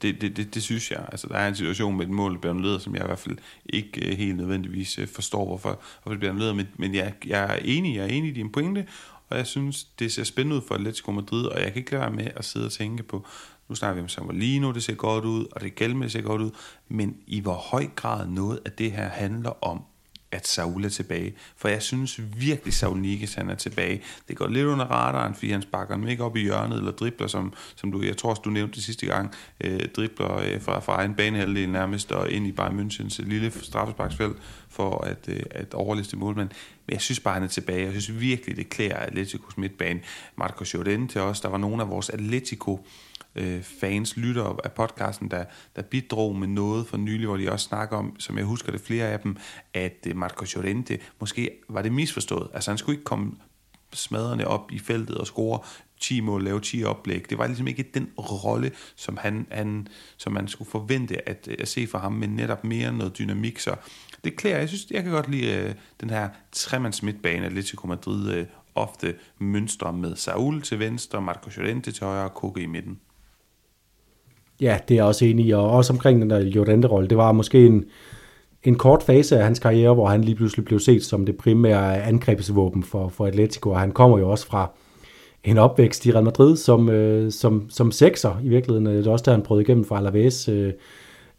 Det, det, det, det synes jeg. Altså, der er en situation med et mål, der bliver som jeg i hvert fald ikke øh, helt nødvendigvis øh, forstår, hvorfor, hvorfor det bliver anledet. Men, men jeg, jeg er enig, jeg er enig i din pointe, og jeg synes, det ser spændende ud for Atletico Madrid, og jeg kan ikke lade være med at sidde og tænke på, nu snakker vi om Samolino, det ser godt ud, og det gælder det ser godt ud, men i hvor høj grad noget af det her handler om, at Saul er tilbage. For jeg synes virkelig, Saul Nikes, han er tilbage. Det går lidt under radaren, fordi han sparker ham ikke op i hjørnet, eller dribler, som, som du, jeg tror også, du nævnte det sidste gang, øh, dribler øh, fra, fra egen banehalvdel nærmest, og ind i Bayern Münchens lille straffesparksfelt, for at, øh, at overliste målmanden. Men jeg synes bare, han er tilbage. Jeg synes virkelig, det klæder Atleticos midtbane. Marco Jordan til os, der var nogle af vores Atletico øh, fans, lytter af podcasten, der, der bidrog med noget for nylig, hvor de også snakker om, som jeg husker det flere af dem, at øh, Marco Llorente, måske var det misforstået. Altså han skulle ikke komme smadrende op i feltet og score 10 mål, lave 10 oplæg. Det var ligesom ikke den rolle, som, han, han, som man skulle forvente at, øh, at se for ham, men netop mere noget dynamik. Så det klæder, jeg synes, jeg kan godt lide øh, den her tremands midtbane, Atletico Madrid øh, ofte mønstre med Saul til venstre, Marco Llorente til højre og Koke i midten. Ja, det er jeg også enig i, og også omkring den der Llorente-rolle. Det var måske en, en kort fase af hans karriere, hvor han lige pludselig blev set som det primære angrebsvåben for, for Atletico, og han kommer jo også fra en opvækst i Real Madrid som, øh, som, som sekser i virkeligheden. Det er også der, han prøvede igennem fra Alaves øh,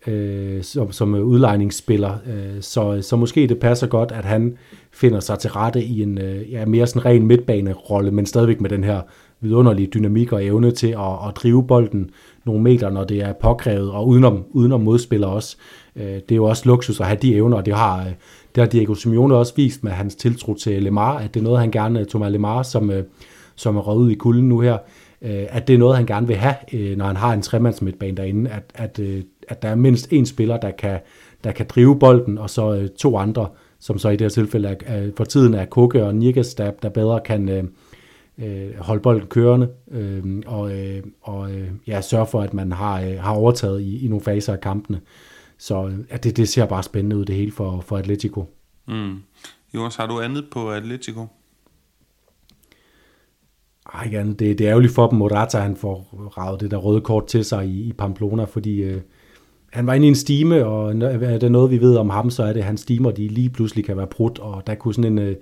øh, som, som udlejningsspiller. Øh, så, så måske det passer godt, at han finder sig til rette i en øh, ja, mere sådan ren midtbanerolle, men stadigvæk med den her vidunderlige dynamik og evne til at, at drive bolden nogle meter, når det er påkrævet, og udenom, udenom modspiller også. Øh, det er jo også luksus at have de evner, og det har, øh, det har Diego Simeone også vist med hans tiltro til Lemar, at det er noget, han gerne, Thomas Lemar, som, øh, som er røget ud i kulden nu her, at det er noget, han gerne vil have, når han har en tremandsmidtbane derinde, at, at, at der er mindst en spiller, der kan, der kan drive bolden, og så to andre, som så i det her tilfælde er, for tiden er Koke og Nirkes, der, der bedre kan øh, øh, holde bolden kørende øh, og, øh, og øh, ja, sørge for, at man har, øh, har overtaget i, i nogle faser af kampene. Så ja, det, det ser bare spændende ud det hele for, for Atletico. Mm. Jonas, har du andet på Atletico? Ej, ja, det, det er ærgerligt for dem. Morata, han får ravet det der røde kort til sig i, i Pamplona, fordi øh, han var inde i en stime, og er det noget, vi ved om ham, så er det, at hans stimer de lige pludselig kan være brudt, og der kunne sådan en, øh,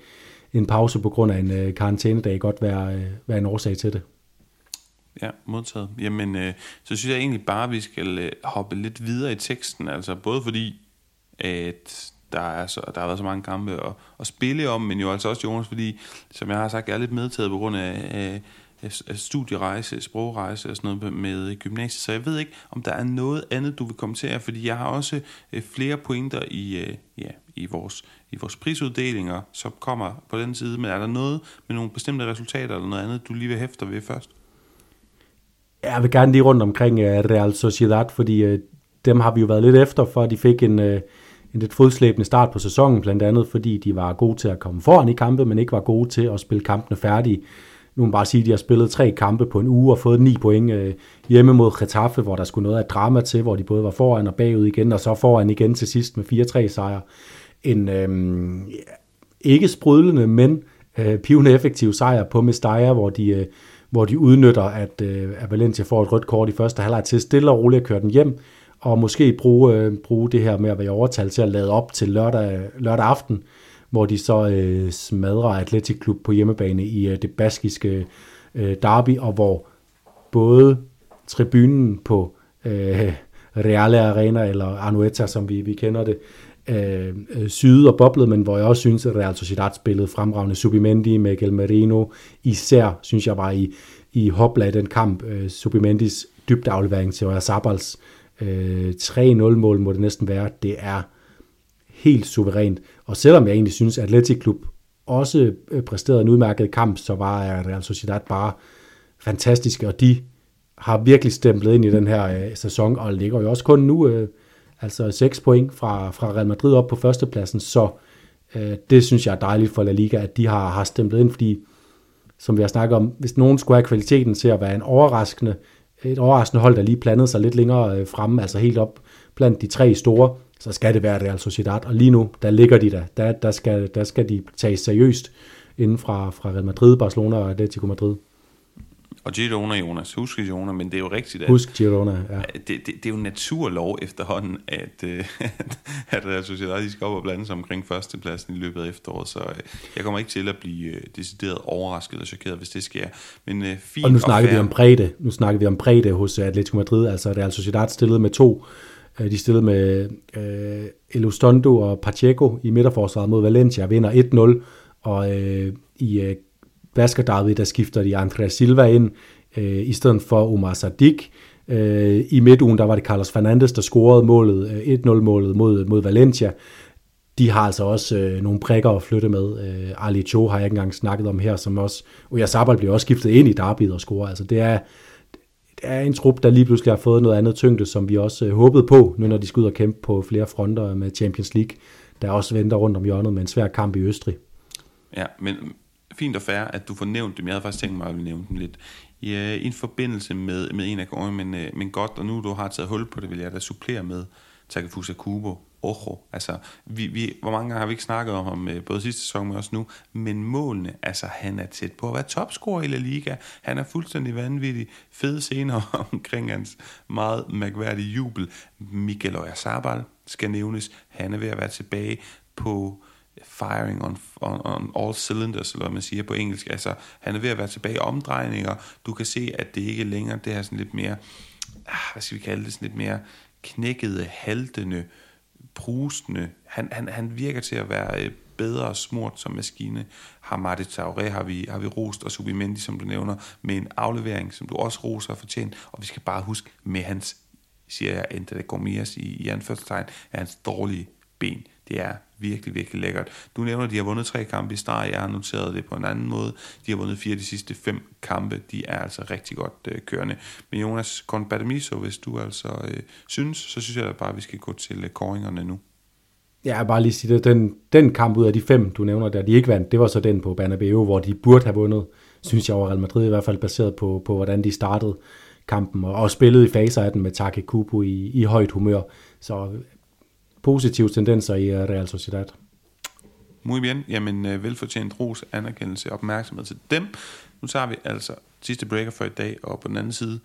en pause på grund af en øh, karantænedag godt være, øh, være en årsag til det. Ja, modtaget. Jamen, øh, så synes jeg egentlig bare, at vi skal øh, hoppe lidt videre i teksten, altså både fordi, at der, er så, der har været så mange kampe at, at spille om, men jo altså også, Jonas, fordi, som jeg har sagt, jeg er lidt medtaget på grund af, af Øh, studierejse, sprogrejse og sådan noget med gymnasiet, så jeg ved ikke, om der er noget andet, du vil kommentere, fordi jeg har også øh, flere pointer i, øh, ja, i, vores, i vores prisuddelinger, som kommer på den side, men er der noget med nogle bestemte resultater eller noget andet, du lige vil hæfte ved først? Jeg vil gerne lige rundt omkring Real Sociedad, fordi dem har vi jo været lidt efter, for de fik en, en lidt fodslæbende start på sæsonen, blandt andet fordi de var gode til at komme foran i kampe, men ikke var gode til at spille kampene færdige nu må man bare sige, at de har spillet tre kampe på en uge og fået ni point øh, hjemme mod Getafe, hvor der skulle noget af drama til, hvor de både var foran og bagud igen, og så foran igen til sidst med 4-3 sejre. En øh, ikke sprudlende, men øh, pivende effektiv sejr på Mestalla, hvor de, øh, hvor de udnytter, at, øh, at Valencia får et rødt kort i første halvleg til stille og roligt at køre den hjem, og måske bruge, øh, bruge det her med at være overtalt til at lade op til lørdag, lørdag aften, hvor de så øh, smadrer Atletic Klub på hjemmebane i øh, det baskiske øh, derby, og hvor både tribunen på øh, Reale Arena, eller Anueta, som vi, vi kender det, øh, øh syde og boblede, men hvor jeg også synes, at Real Sociedad spillede fremragende. Subimendi, Miguel Merino, især synes jeg var i, i hopla i den kamp, øh, Subimendis dybdeaflevering til Sabals øh, 3-0-mål må det næsten være, det er helt suverænt. Og selvom jeg egentlig synes, at Atletic Klub også øh, præsterede en udmærket kamp, så var øh, Real Sociedad bare fantastiske, og de har virkelig stemplet ind i den her øh, sæson, og ligger jo også kun nu øh, altså 6 point fra, fra Real Madrid op på førstepladsen, så øh, det synes jeg er dejligt for La Liga, at de har, har stemplet ind, fordi som vi har snakket om, hvis nogen skulle have kvaliteten til at være en overraskende, et overraskende hold, der lige plantede sig lidt længere øh, fremme, altså helt op blandt de tre store, så skal det være Real Sociedad. Og lige nu, der ligger de der. Der, der, skal, der skal de tages seriøst inden fra, fra Real Madrid, Barcelona og Atletico Madrid. Og Girona, Jonas. Husk Girona, men det er jo rigtigt, at... Husk Girona, ja. Det, det, det er jo naturlov efterhånden, at, øh, at Real Sociedad de skal op og blande sig omkring førstepladsen i løbet af efteråret, så øh, jeg kommer ikke til at blive øh, decideret overrasket eller chokeret, hvis det sker. Men øh, fint og nu snakker og vi om bredde. Nu snakker vi om bredde hos Atletico Madrid, altså Real Sociedad stillede med to Øh, de stillede med øh, Elustondo og Pacheco i midterforsvaret mod Valencia, vinder 1-0, og øh, i øh, Baskerderby, der skifter de Andrea Silva ind, øh, i stedet for Omar Sadik. Øh, I midtugen, der var det Carlos Fernandes, der scorede målet, øh, 1-0-målet mod, mod Valencia. De har altså også øh, nogle prikker at flytte med. Øh, Ali Cho har jeg ikke engang snakket om her, som også... Sabal bliver også skiftet ind i derbyet og scorer. Altså det er, er en trup, der lige pludselig har fået noget andet tyngde, som vi også øh, håbede på, nu når de skal ud og kæmpe på flere fronter med Champions League, der også venter rundt om hjørnet med en svær kamp i Østrig. Ja, men fint og fair, at du får nævnt dem. Jeg havde faktisk tænkt mig, at nævne dem lidt i, øh, i en forbindelse med, med en af gårdene, men, øh, men godt, og nu du har taget hul på det, vil jeg da supplere med Takefusa Kubo. Rojo. altså, vi, vi, hvor mange gange har vi ikke snakket om ham, øh, både sidste sæson, men også nu, men målene, altså, han er tæt på at være topscorer i La Liga, han er fuldstændig vanvittig, fede scener omkring hans meget mærkværdige jubel. Miguel Oyarzabal skal nævnes, han er ved at være tilbage på firing on, on, on all cylinders, eller hvad man siger på engelsk. Altså, han er ved at være tilbage i omdrejninger. Du kan se, at det ikke længere, det er sådan lidt mere, ah, hvad skal vi kalde det, sådan lidt mere knækkede, haltende, brusende. Han, han, han virker til at være øh, bedre smurt som maskine. Har Marte Traoré har vi, har vi rost, og Subimendi, som du nævner, med en aflevering, som du også roser og fortjent. Og vi skal bare huske med hans, siger jeg, Ente de Gourmias i, i anførselstegn, er hans dårlige ben. Det er virkelig, virkelig lækkert. Du nævner, at de har vundet tre kampe i start. Jeg har noteret det på en anden måde. De har vundet fire af de sidste fem kampe. De er altså rigtig godt øh, kørende. Men Jonas Konbademiso, hvis du altså øh, synes, så synes jeg bare, at vi skal gå til øh, koringerne nu. Ja, bare lige sige det. Den, den kamp ud af de fem, du nævner der, de ikke vandt, det var så den på Bernabeu, hvor de burde have vundet, synes jeg over Real Madrid i hvert fald, baseret på, på hvordan de startede kampen, og, og spillede i faser af den med Take Kubo i, i højt humør. Så positive tendenser i øh, Real Sociedad. Muy bien. Jamen, øh, velfortjent ros, anerkendelse og opmærksomhed til dem. Nu tager vi altså sidste breaker for i dag, og på den anden side,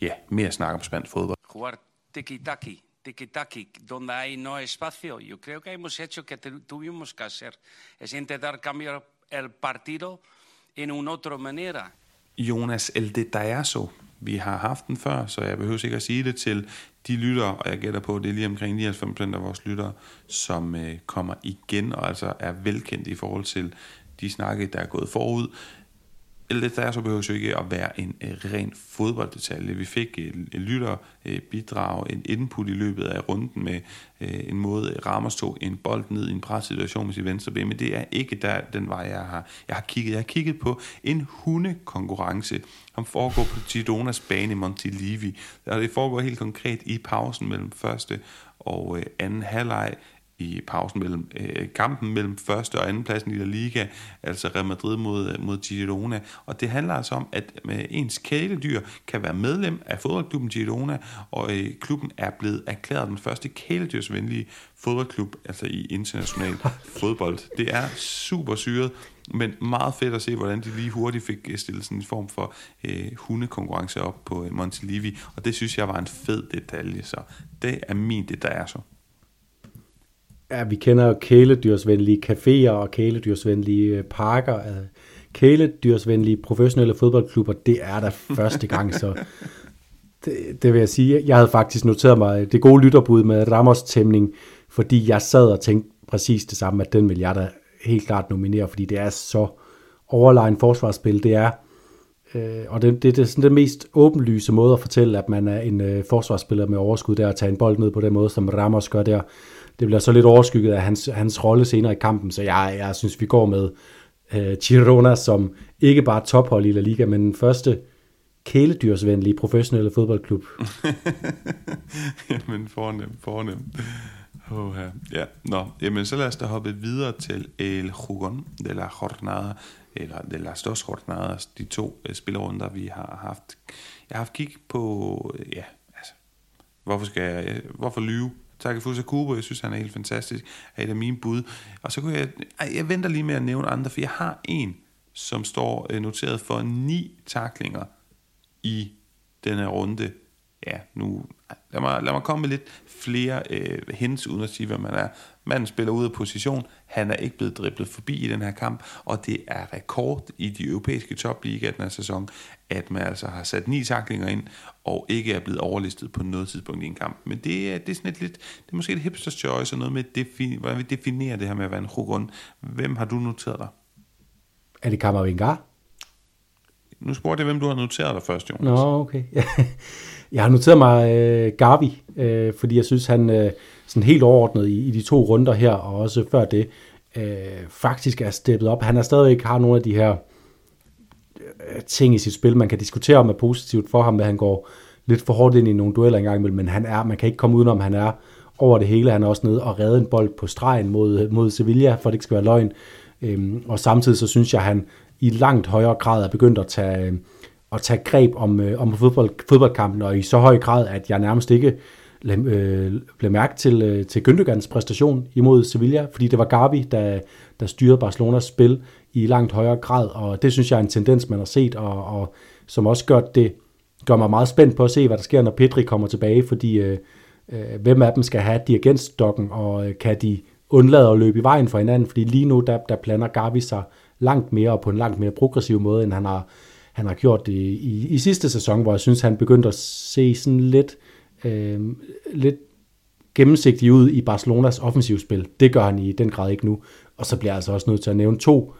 ja, mere snak om spansk fodbold. Jugar tiki-taki, tiki-taki, donde hay no espacio. Yo creo que hemos hecho que tuvimos que hacer. Es intentar cambiar el partido en una otra manera. Jonas El Detallazo, vi har haft den før, så jeg behøver ikke at sige det til de lytter, og jeg gætter på, at det er lige omkring 99% af vores lyttere, som øh, kommer igen og altså er velkendt i forhold til de snakke, der er gået forud. Eller der så behøver jo ikke at være en øh, ren fodbolddetalje. Vi fik en, en lytter øh, bidrag, øh, en input i løbet af runden med øh, en måde, Ramos tog en bold ned i en pressituation med sit venstre ben, men det er ikke der, den vej, jeg har, jeg har kigget. Jeg har kigget på en hundekonkurrence, som foregår på Gidonas bane i Montilivi, og det foregår helt konkret i pausen mellem første og øh, anden halvleg i pausen mellem øh, kampen mellem første og anden pladsen i La Liga, altså Real Madrid mod, øh, mod Girona. Og det handler altså om, at med øh, ens kæledyr kan være medlem af fodboldklubben Girona, og øh, klubben er blevet erklæret den første kæledyrsvenlige fodboldklub, altså i international fodbold. Det er super syret, men meget fedt at se, hvordan de lige hurtigt fik øh, stillet sådan en form for øh, hundekonkurrence op på øh, Montelivi, og det synes jeg var en fed detalje, så det er min det, der er så ja, vi kender jo kæledyrsvenlige caféer og kæledyrsvenlige øh, parker. Kæledyrsvenlige professionelle fodboldklubber, det er der første gang, så det, det vil jeg sige. Jeg havde faktisk noteret mig det gode lytterbud med Ramos tæmning, fordi jeg sad og tænkte præcis det samme, at den vil jeg da helt klart nominere, fordi det er så overlegen forsvarsspil. Det er, øh, og det, det, det er sådan den mest åbenlyse måde at fortælle, at man er en øh, forsvarsspiller med overskud der, at tage en bold ned på den måde, som Ramos gør der det bliver så lidt overskygget af hans, hans rolle senere i kampen, så jeg, jeg synes, vi går med øh, Girona som ikke bare tophold i La Liga, men den første kæledyrsvenlige professionelle fodboldklub. jamen, fornem, fornem. Oh, ja. ja. Nå, jamen så lad os da hoppe videre til El Jugon de la Jornada, eller de las dos jornadas, de to øh, spillerunder, vi har haft. Jeg har haft kig på, øh, ja, altså, hvorfor skal jeg, øh, hvorfor lyve? Takefusa Kubo, jeg synes, han er helt fantastisk, er et af mine bud. Og så kunne jeg, jeg venter lige med at nævne andre, for jeg har en, som står noteret for ni taklinger i den her runde. Ja, nu, lad mig, lad mig komme med lidt flere øh, hints, uden at sige, hvad man er. Manden spiller ud af position, han er ikke blevet driblet forbi i den her kamp, og det er rekord i de europæiske topliga den her sæson, at man altså har sat ni taklinger ind, og ikke er blevet overlistet på noget tidspunkt i en kamp. Men det er, det er sådan et lidt, det er måske et hipsters choice, og noget med, defini, hvordan vi definerer det her med at være en rugun. Hvem har du noteret dig? Er det Kammervingar? Nu spurgte jeg, hvem du har noteret dig først, Jonas. Nå, okay. jeg har noteret mig øh, Gavi, øh, fordi jeg synes, han øh, sådan helt overordnet i, i de to runder her, og også før det, øh, faktisk er steppet op. Han er stadigvæk har nogle af de her øh, ting i sit spil, man kan diskutere om er positivt for ham, men han går lidt for hårdt ind i nogle dueller engang imellem, men han er, man kan ikke komme udenom, han er over det hele. Han er også nede og redde en bold på stregen mod, mod Sevilla, for det ikke skal være løgn. Øhm, og samtidig så synes jeg, han i langt højere grad er begyndt at tage, at tage greb om, øh, om fodbold, fodboldkampen, og i så høj grad, at jeg nærmest ikke øh, blev mærke til, øh, til Gündogans præstation imod Sevilla, fordi det var Gavi, der, der styrede Barcelonas spil i langt højere grad, og det synes jeg er en tendens, man har set, og, og som også gør det gør mig meget spændt på at se, hvad der sker, når Petri kommer tilbage, fordi øh, øh, hvem af dem skal have dirigentstokken, og øh, kan de undlader at løbe i vejen for hinanden, fordi lige nu, der, der planer Gavi sig langt mere og på en langt mere progressiv måde, end han har, han har gjort i, i, i sidste sæson, hvor jeg synes, han begyndte at se sådan lidt, øh, lidt gennemsigtig ud i Barcelonas offensivspil. Det gør han i den grad ikke nu. Og så bliver jeg altså også nødt til at nævne to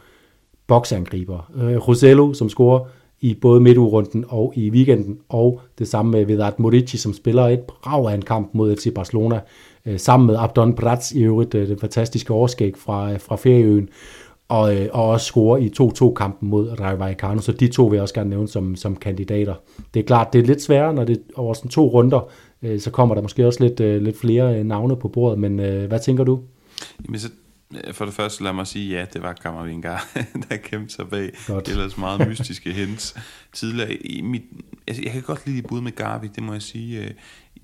boksangriber. Øh, Rosello, som scorer i både midtugerunden og i weekenden, og det samme med Vedat Morici, som spiller et brag af en kamp mod FC Barcelona, øh, sammen med Abdon Prats i øvrigt, øh, den fantastiske overskæg fra, øh, fra ferieøen, og, og også score i 2-2-kampen mod Rayo Vallecano, så de to vil jeg også gerne nævne som, som kandidater. Det er klart, det er lidt sværere, når det over sådan to runder, så kommer der måske også lidt, lidt flere navne på bordet, men hvad tænker du? Jamen, så for det første lad mig sige, ja, det var Kammervingar, der kæmpede sig bag Godt. ellers meget mystiske hens tidligere. I mit, altså, jeg kan godt lide bud med Garvey, det må jeg sige. Øh,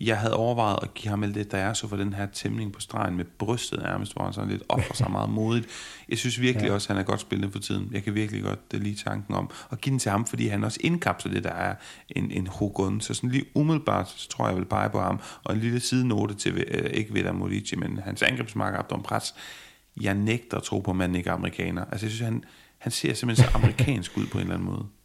jeg havde overvejet at give ham lidt, da jeg så for den her tæmning på stregen med brystet nærmest, hvor han sådan lidt offer sig meget modigt. Jeg synes virkelig ja. også, at han er godt spillet for tiden. Jeg kan virkelig godt det lige tanken om at give den til ham, fordi han også indkapsler det, der er en, en Hogun. Så sådan lige umiddelbart, så tror jeg, jeg vil pege på ham. Og en lille sidenote til, øh, ikke Vedder Modici, men hans angrebsmarker Abdon Prats jeg nægter at tro på, at manden ikke er amerikaner. Altså, jeg synes, han, han ser simpelthen så amerikansk ud på en eller anden måde.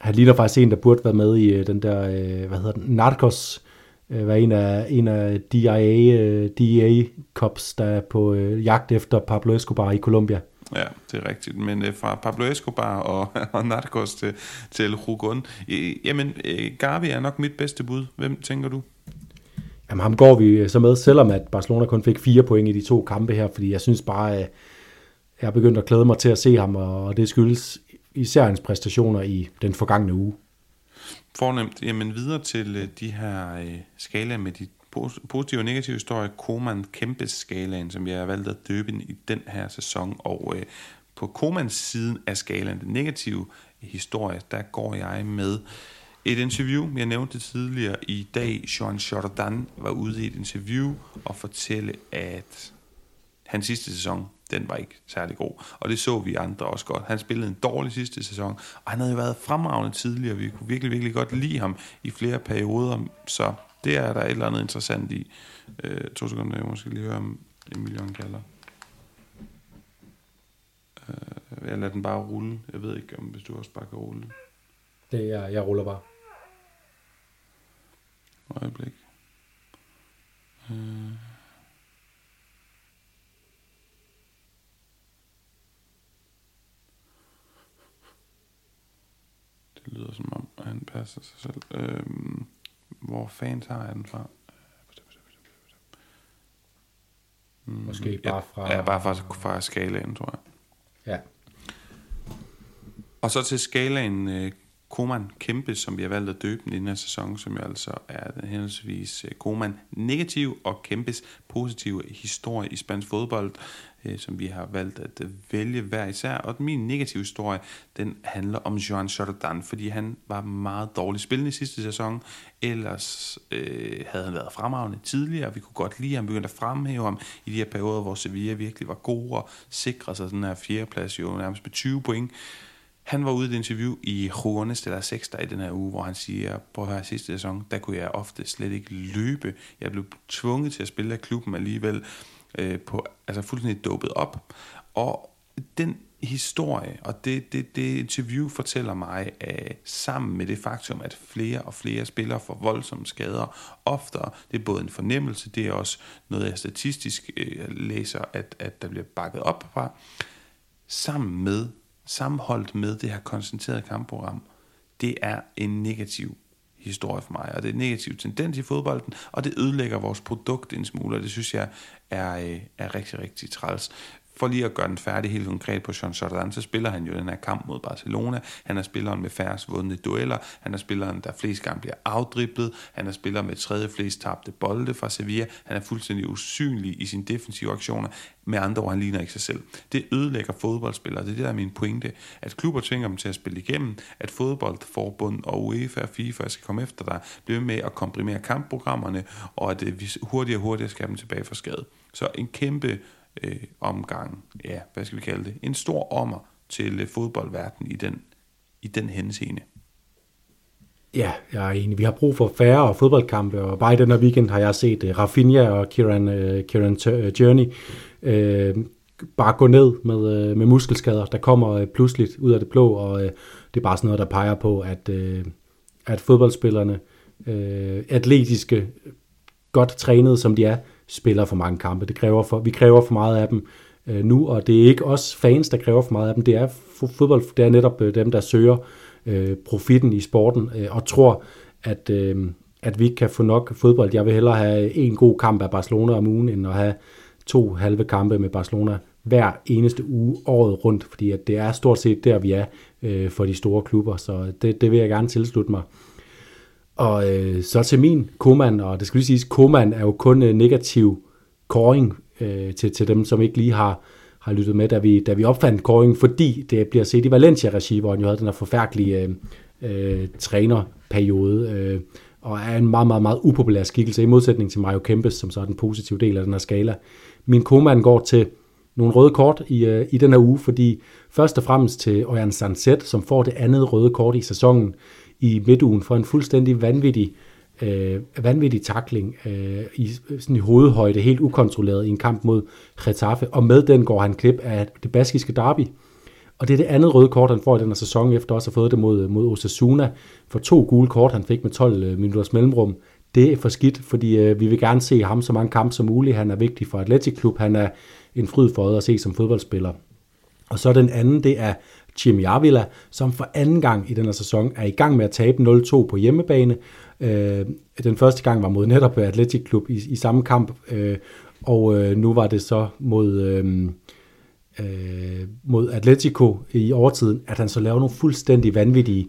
Han ligner faktisk en, der burde være med i øh, den der, øh, hvad hedder den, Narcos, øh, var en af, en af DIA, DEA cops, der er på jagt efter Pablo Escobar i Colombia. Ja, det er rigtigt. Men øh, fra Pablo Escobar og, og Narcos til, til. Jamen, øh, Gavi er nok mit bedste bud. Hvem tænker du? Jamen ham går vi øh, så med, selvom at Barcelona kun fik fire point i de to kampe her, fordi jeg synes bare, at jeg er begyndt at glæde mig til at se ham, og det skyldes især hans præstationer i den forgangne uge. Fornemt. Jamen videre til øh, de her skala med de positive og negative historier. Koman Kempes skalaen, som jeg har valgt at døbe i den her sæson. Og øh, på Komans siden af skalaen, den negative historie, der går jeg med et interview, jeg nævnte det tidligere i dag, Jean Jordan var ude i et interview og fortælle, at hans sidste sæson, den var ikke særlig god. Og det så vi andre også godt. Han spillede en dårlig sidste sæson, og han havde jo været fremragende tidligere. Vi kunne virkelig, virkelig godt lide ham i flere perioder, så det er der et eller andet interessant i. Øh, to sekunder, jeg måske lige høre om Emilion kalder. Øh, jeg lader den bare rulle. Jeg ved ikke, om hvis du også bare kan rulle. Det er, jeg ruller bare. Øjeblik. Øh. Det lyder som om, at han passer sig selv. Øh, hvor fanden tager jeg den fra? Måske bare fra... Ja, bare fra, fra skalaen, tror jeg. Ja. Og så til skalaen øh, Koman Kæmpe, som vi har valgt at døbe den i den her sæson, som jo altså er den henholdsvis øh, Koman negativ og Kæmpes positive historie i spansk fodbold, øh, som vi har valgt at øh, vælge hver især. Og min negative historie, den handler om Joan Jordan, fordi han var meget dårlig spillende i sidste sæson. Ellers øh, havde han været fremragende tidligere, vi kunne godt lide ham, begyndte at fremhæve ham i de her perioder, hvor Sevilla virkelig var god og sikrede sig den her fjerdeplads jo nærmest med 20 point. Han var ude i et interview i Jugones eller 6 i den her uge, hvor han siger, på her sidste sæson, der kunne jeg ofte slet ikke løbe. Jeg blev tvunget til at spille af klubben alligevel, øh, på, altså fuldstændig dopet op. Og den historie, og det, det, det interview fortæller mig, at sammen med det faktum, at flere og flere spillere får voldsomme skader oftere, det er både en fornemmelse, det er også noget, jeg statistisk øh, læser, at, at der bliver bakket op fra, sammen med sammenholdt med det her koncentrerede kampprogram, det er en negativ historie for mig, og det er en negativ tendens i fodbolden, og det ødelægger vores produkt en smule, og det synes jeg er, øh, er rigtig, rigtig træls for lige at gøre den færdig helt konkret på Jean Jordan, så spiller han jo den her kamp mod Barcelona. Han er spilleren med færrest vundne dueller. Han er spilleren, der flest gange bliver afdriblet. Han er spiller med tredje flest tabte bolde fra Sevilla. Han er fuldstændig usynlig i sine defensive aktioner. Med andre ord, han ligner ikke sig selv. Det ødelægger fodboldspillere. Det er det, der er min pointe. At klubber tvinger dem til at spille igennem. At fodboldforbund og UEFA og FIFA skal komme efter dig. Blive med at komprimere kampprogrammerne. Og at øh, vi hurtigere og hurtigere skal dem tilbage fra skade. Så en kæmpe øh, omgang, ja, hvad skal vi kalde det, en stor ommer til øh, fodboldverdenen i den, i den henseende. Ja, jeg er enig. Vi har brug for færre fodboldkampe, og bare i den her weekend har jeg set uh, Rafinha og Kieran, uh, Kieran uh, øh, Journey uh, bare gå ned med, uh, med muskelskader, der kommer uh, pludseligt ud af det blå, og uh, det er bare sådan noget, der peger på, at, uh, at fodboldspillerne, uh, atletiske, godt trænede som de er, spiller for mange kampe. Det kræver for, vi kræver for meget af dem øh, nu, og det er ikke os fans, der kræver for meget af dem. Det er fodbold, det er netop øh, dem, der søger øh, profitten i sporten øh, og tror, at, øh, at vi ikke kan få nok fodbold. Jeg vil hellere have en god kamp af Barcelona om ugen, end at have to halve kampe med Barcelona hver eneste uge året rundt, fordi at det er stort set der, vi er øh, for de store klubber, så det, det vil jeg gerne tilslutte mig. Og øh, så til min Koman, og det skal lige siges, Koman er jo kun øh, negativ koring øh, til, til dem, som ikke lige har, har lyttet med, da vi, da vi opfandt koringen, fordi det bliver set i Valencia-regi, hvor han jo havde den her forfærdelige øh, øh, trænerperiode, øh, og er en meget, meget, meget upopulær skikkelse, i modsætning til Mario Kempes, som så er den positive del af den her skala. Min Koman går til nogle røde kort i, øh, i den her uge, fordi først og fremmest til Ojan Sanset, som får det andet røde kort i sæsonen, i midtugen for en fuldstændig vanvittig, øh, vanvittig takling øh, i, sådan i hovedhøjde, helt ukontrolleret i en kamp mod Getafe, og med den går han klip af det baskiske derby. Og det er det andet røde kort, han får i den her sæson, efter også at have fået det mod, mod Osasuna, for to gule kort, han fik med 12 øh, minutters mellemrum. Det er for skidt, fordi øh, vi vil gerne se ham så mange kampe som muligt. Han er vigtig for Atletic Klub. Han er en fryd for at se som fodboldspiller. Og så den anden, det er Jimmy Avila, som for anden gang i den her sæson er i gang med at tabe 0-2 på hjemmebane. Øh, den første gang var mod netop Athletic Klub i, i samme kamp, øh, og øh, nu var det så mod, øh, øh, mod Atletico i overtiden, at han så laver nogle fuldstændig vanvittige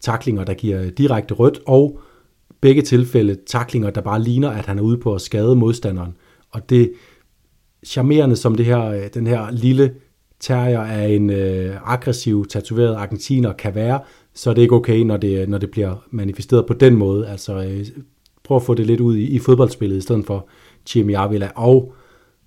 taklinger, der giver direkte rødt, og begge tilfælde taklinger, der bare ligner, at han er ude på at skade modstanderen. Og det charmerende som det her, øh, den her lille terrier af en øh, aggressiv, tatoveret argentiner kan være, så er det ikke okay, når det, når det bliver manifesteret på den måde. Altså øh, prøv at få det lidt ud i, i fodboldspillet, i stedet for Jimmy Avila. Og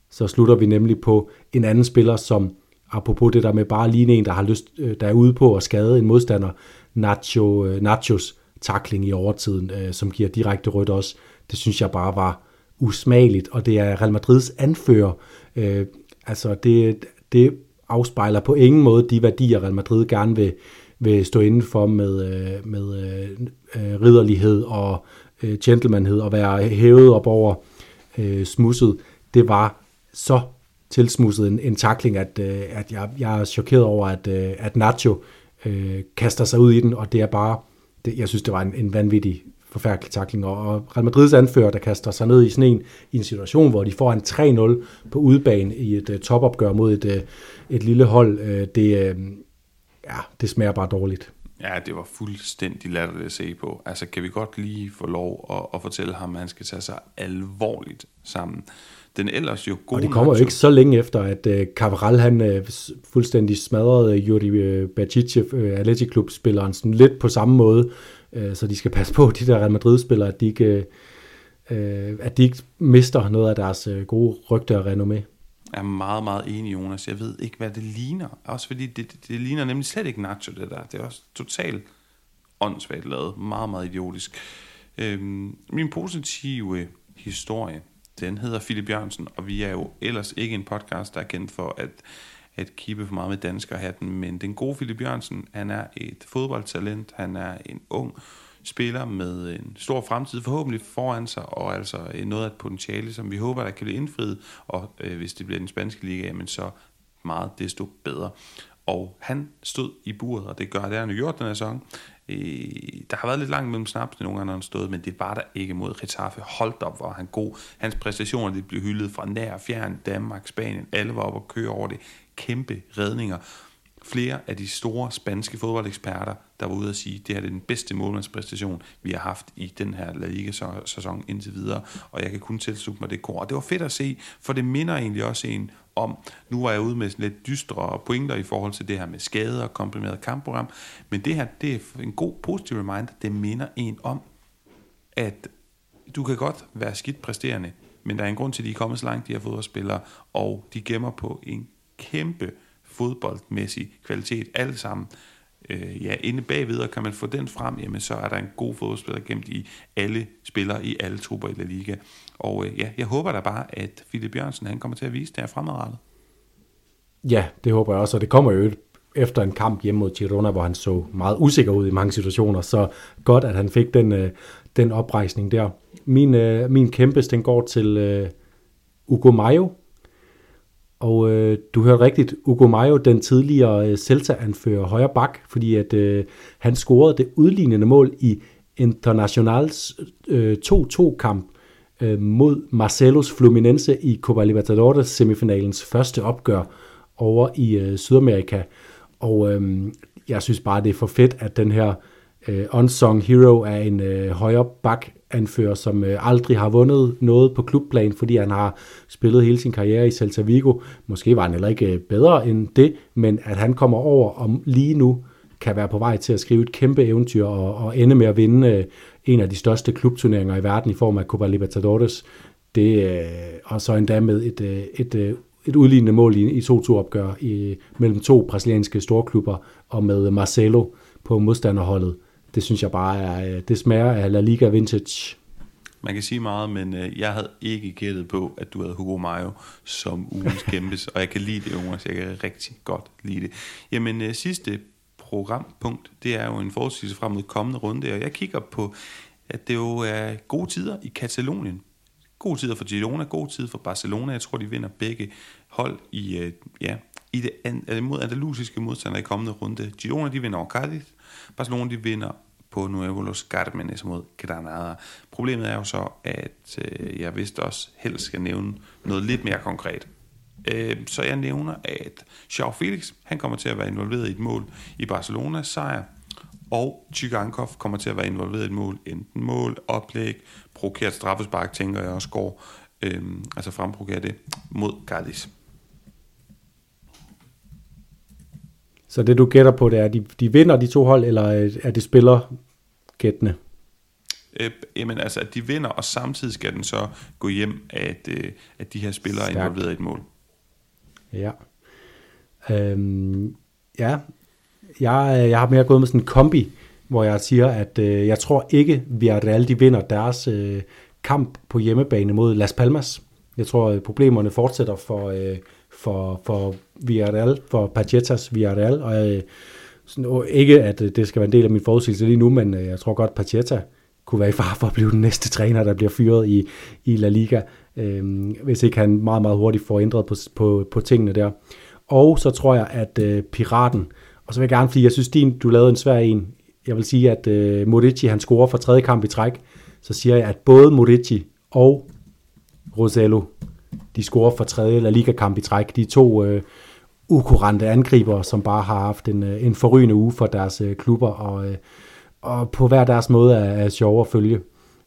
så slutter vi nemlig på en anden spiller, som apropos det der med bare lige en, der har lyst, øh, der er ude på at skade en modstander, Nacho, øh, Nachos takling i overtiden, øh, som giver direkte rødt også. Det synes jeg bare var usmageligt, og det er Real Madrids anfører. Øh, altså det, det afspejler på ingen måde de værdier, Real Madrid gerne vil, vil stå inden for med, øh, med øh, øh ridderlighed og øh, gentlemanhed og være hævet op over øh, smusset. Det var så tilsmusset en, en takling, at, øh, at jeg, jeg er chokeret over, at, øh, at Nacho øh, kaster sig ud i den, og det er bare, det, jeg synes, det var en, en vanvittig forfærdelig takling. Og Real Madrids anfører, der kaster sig ned i sådan en, i en situation, hvor de får en 3-0 på udebane i et uh, topopgør mod et, uh, et lille hold, uh, det, uh, ja, det smager bare dårligt. Ja, det var fuldstændig latterligt at se på. Altså, kan vi godt lige få lov at, at fortælle ham, at han skal tage sig alvorligt sammen. Den ellers jo gode Og det kommer jo ikke så længe efter, at uh, Cavaral, han uh, fuldstændig smadrede Juri uh, Bacicev, uh, Athletic Club-spilleren, sådan lidt på samme måde, Øh, så de skal passe på, de der Real Madrid-spillere, at de ikke, øh, at de ikke mister noget af deres øh, gode rygte og renommé. Jeg er meget, meget enig, Jonas. Jeg ved ikke, hvad det ligner. Også fordi det, det, det ligner nemlig slet ikke Nacho, det der. Det er også totalt åndssvagt lavet. Meget, meget idiotisk. Øhm, min positive historie, den hedder Philip Jørgensen, og vi er jo ellers ikke en podcast, der er kendt for at at kippe for meget med danskerhatten, men den gode Philip Jørgensen, han er et fodboldtalent, han er en ung spiller med en stor fremtid forhåbentlig foran sig, og altså øh, noget af et potentiale, som vi håber, der kan blive indfriet, og øh, hvis det bliver den spanske liga, men så meget desto bedre. Og han stod i buret, og det gør det, han har gjort den her sæson. Øh, der har været lidt langt mellem snaps nogle gange, når han stået, men det var der ikke mod Getafe. Holdt op, var han god. Hans præstationer det blev hyldet fra nær, og fjern, Danmark, Spanien. Alle var oppe og køre over det. Kæmpe redninger flere af de store spanske fodboldeksperter, der var ude at sige, at det her er den bedste målmandspræstation, vi har haft i den her La Liga-sæson indtil videre, og jeg kan kun tilslutte mig det kor. Og det var fedt at se, for det minder egentlig også en om, nu var jeg ude med lidt dystre pointer i forhold til det her med skader og komprimeret kampprogram, men det her, det er en god positiv reminder, det minder en om, at du kan godt være skidt præsterende, men der er en grund til, at de er kommet så langt, de her fodboldspillere, og de gemmer på en kæmpe fodboldmæssig kvalitet, alle sammen. Øh, ja, inde bagved, og kan man få den frem, jamen så er der en god fodboldspiller gemt i alle spillere i alle trupper i La Liga. Og øh, ja, jeg håber da bare, at Philip Bjørnsen, han kommer til at vise det her fremadrettet. Ja, det håber jeg også, og det kommer jo efter en kamp hjemme mod Girona, hvor han så meget usikker ud i mange situationer, så godt, at han fik den, øh, den oprejsning der. Min, øh, min kæmpes, den går til øh, Ugo Mayo, og øh, du hørte rigtigt, Ugo Mayo, den tidligere øh, Celta-anfører højre bak, fordi at øh, han scorede det udlignende mål i Internationals øh, 2-2-kamp øh, mod Marcelos Fluminense i Copa Libertadores semifinalens første opgør over i øh, Sydamerika. Og øh, jeg synes bare, det er for fedt, at den her øh, Øh, unsung hero er en øh, højre bak anfører, som øh, aldrig har vundet noget på klubplan, fordi han har spillet hele sin karriere i Celta Vigo. Måske var han heller ikke øh, bedre end det, men at han kommer over og lige nu kan være på vej til at skrive et kæmpe eventyr og, og ende med at vinde øh, en af de største klubturneringer i verden i form af Copa Libertadores. Det, øh, og så endda med et, øh, et, øh, et udlignende mål i, i 2-2-opgør i, mellem to brasilianske storklubber og med Marcelo på modstanderholdet det synes jeg bare er, øh, det smager af La Liga Vintage. Man kan sige meget, men øh, jeg havde ikke gættet på, at du havde Hugo Mayo som ugens kæmpes, og jeg kan lide det, Jonas. Jeg kan rigtig godt lide det. Jamen, øh, sidste programpunkt, det er jo en forudsigelse frem mod kommende runde, og jeg kigger på, at det jo er gode tider i Katalonien. Gode tider for Girona, gode tider for Barcelona. Jeg tror, de vinder begge hold i, øh, ja, i det an, mod andalusiske modstandere i kommende runde. Girona, de vinder over Cadiz. Barcelona, de vinder på Nuevo Los Carmenes mod Granada. Problemet er jo så, at øh, jeg vidste også helst skal nævne noget lidt mere konkret. Øh, så jeg nævner, at Joao Felix, han kommer til at være involveret i et mål i Barcelonas sejr, og Chigankov kommer til at være involveret i et mål, enten mål, oplæg, provokeret straffespark, tænker jeg også går, øh, altså fremprovokeret det mod Cardis. Så det du gætter på, det er, at de, de vinder de to hold, eller er det spiller gættende? Øh, jamen altså, at de vinder, og samtidig skal den så gå hjem, at, øh, at de her spillere Stærk. er involveret i et mål. Ja. Øhm, ja, jeg, jeg har mere gået med sådan en kombi, hvor jeg siger, at øh, jeg tror ikke, Villarreal de vinder deres øh, kamp på hjemmebane mod Las Palmas. Jeg tror, at problemerne fortsætter for, øh, for, for Villarreal, for Pachetas Villarreal, og øh, sådan, ikke at øh, det skal være en del af min forudsigelse lige nu, men øh, jeg tror godt, Pacheta kunne være i far for at blive den næste træner, der bliver fyret i, i La Liga, øh, hvis ikke han meget, meget hurtigt får ændret på, på, på tingene der. Og så tror jeg, at øh, Piraten, og så vil jeg gerne, fordi jeg synes, din, du lavede en svær en, jeg vil sige, at øh, Modici, han scorer for tredje kamp i træk, så siger jeg, at både Modici og Rosello, de scorer for tredje La Liga-kamp i træk. De to øh, ukurante angriber, som bare har haft en, øh, en forrygende uge for deres øh, klubber, og, øh, og på hver deres måde er, er sjov at følge.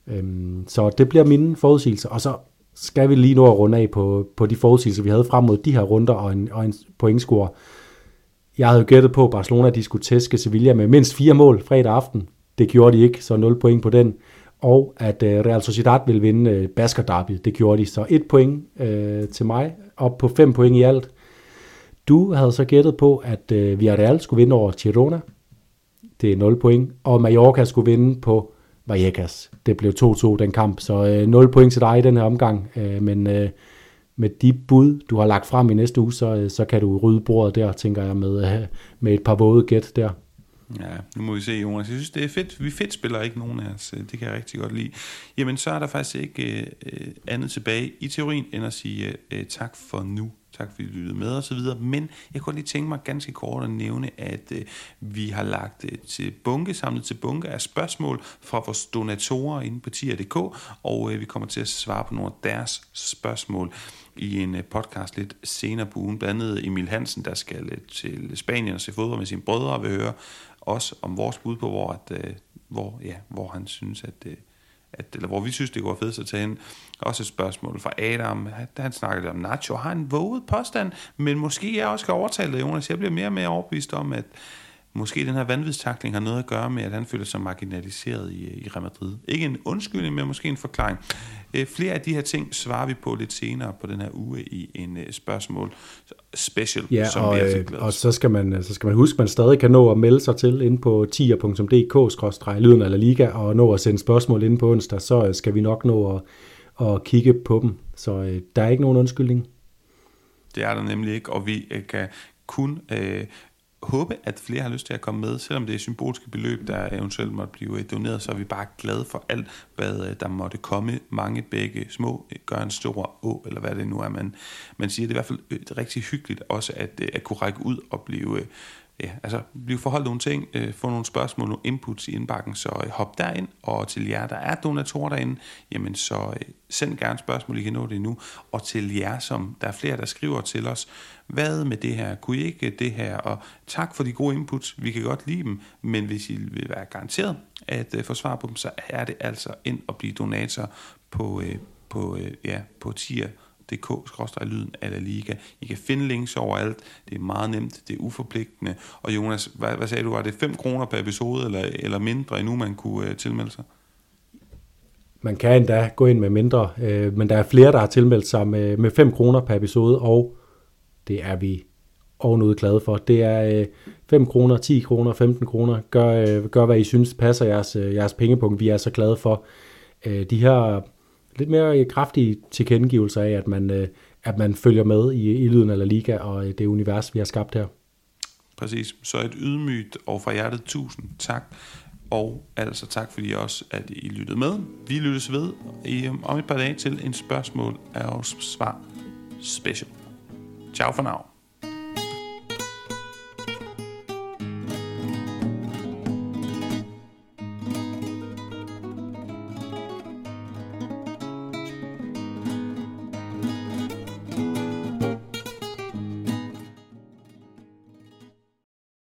Øhm, så det bliver mine forudsigelser, og så skal vi lige nå at runde af på, på de forudsigelser, vi havde frem mod de her runder og en, og en pointscore. Jeg havde jo gættet på, at Barcelona de skulle tæske Sevilla med mindst fire mål fredag aften. Det gjorde de ikke, så 0 point på den. Og at øh, Real Sociedad ville vinde øh, Basker Derby. Det gjorde de. Så et point øh, til mig, op på fem point i alt. Du havde så gættet på, at øh, Villarreal skulle vinde over Girona. Det er 0 point. Og Mallorca skulle vinde på Vallecas. Det blev 2-2 den kamp, så øh, 0 point til dig i den her omgang. Øh, men øh, med de bud, du har lagt frem i næste uge, så, øh, så kan du rydde bordet der, tænker jeg, med, øh, med et par våde gæt der. Ja, nu må vi se, Jonas. Jeg synes, det er fedt. Vi fedt spiller ikke nogen af os. Øh, det kan jeg rigtig godt lide. Jamen, så er der faktisk ikke øh, øh andet tilbage i teorien, end at sige øh, øh tak for nu. Tak fordi I lyttede med og så videre. Men jeg kunne lige tænke mig ganske kort at nævne, at øh, vi har lagt øh, til bunke, samlet til bunke af spørgsmål fra vores donatorer inde på tier.dk, og øh, vi kommer til at svare på nogle af deres spørgsmål i en øh, podcast lidt senere på ugen. Blandt andet Emil Hansen, der skal øh, til Spanien og se fodbold med sine brødre, og vil høre også om vores bud på, hvor, at, øh, hvor, ja, hvor han synes, at, at, eller hvor vi synes, det går fedt at tage ind. Også et spørgsmål fra Adam, han, han snakkede om Nacho, har en våget påstand, men måske jeg også kan overtale det, Jonas. Jeg bliver mere og mere overbevist om, at måske den her vanvidstakling har noget at gøre med, at han føler sig marginaliseret i, i Real Madrid. Ikke en undskyldning, men måske en forklaring. Øh, flere af de her ting svarer vi på lidt senere på den her uge i en uh, spørgsmål special, ja, som og, vi øh, og så skal, man, så skal man huske, at man stadig kan nå at melde sig til ind på tier.dk-lyden eller liga, og nå at sende spørgsmål ind på onsdag, så øh, skal vi nok nå at, at kigge på dem. Så øh, der er ikke nogen undskyldning. Det er der nemlig ikke, og vi øh, kan kun øh, håbe, at flere har lyst til at komme med, selvom det er symbolske beløb, der eventuelt måtte blive øh, doneret, så er vi bare glade for alt, hvad øh, der måtte komme. Mange begge små gør en stor å, eller hvad det nu er, man, man siger. Det er i hvert fald øh, rigtig hyggeligt også at, at kunne række ud og blive ja, altså blive forholdt nogle ting, øh, få nogle spørgsmål, nogle inputs i indbakken, så øh, hop derind, og til jer, der er donatorer derinde, jamen så øh, send gerne spørgsmål, I kan nå det nu, og til jer, som der er flere, der skriver til os, hvad med det her, kunne I ikke øh, det her, og tak for de gode inputs, vi kan godt lide dem, men hvis I vil være garanteret at øh, få svar på dem, så er det altså ind og blive donator på, øh, på, øh, ja, på tier dk-lyden af La Liga. I kan finde links overalt. Det er meget nemt, det er uforpligtende. Og Jonas, hvad, hvad sagde du, var det 5 kroner per episode, eller, eller mindre endnu, man kunne øh, tilmelde sig? Man kan endda gå ind med mindre, øh, men der er flere, der har tilmeldt sig med, med 5 kroner per episode, og det er vi ovenud glade for. Det er øh, 5 kroner, 10 kroner, 15 kroner. Gør, øh, gør hvad I synes passer jeres, øh, jeres pengepunkt. Vi er så glade for. Øh, de her lidt mere øh, kraftige tilkendegivelser af, at man, øh, at man følger med i, i lyden af La Liga og øh, det univers, vi har skabt her. Præcis. Så et ydmygt og fra hjertet tusind tak. Og altså tak fordi også, at I lyttede med. Vi lyttes ved i, øh, om et par dage til en spørgsmål af os svar special. Ciao for now.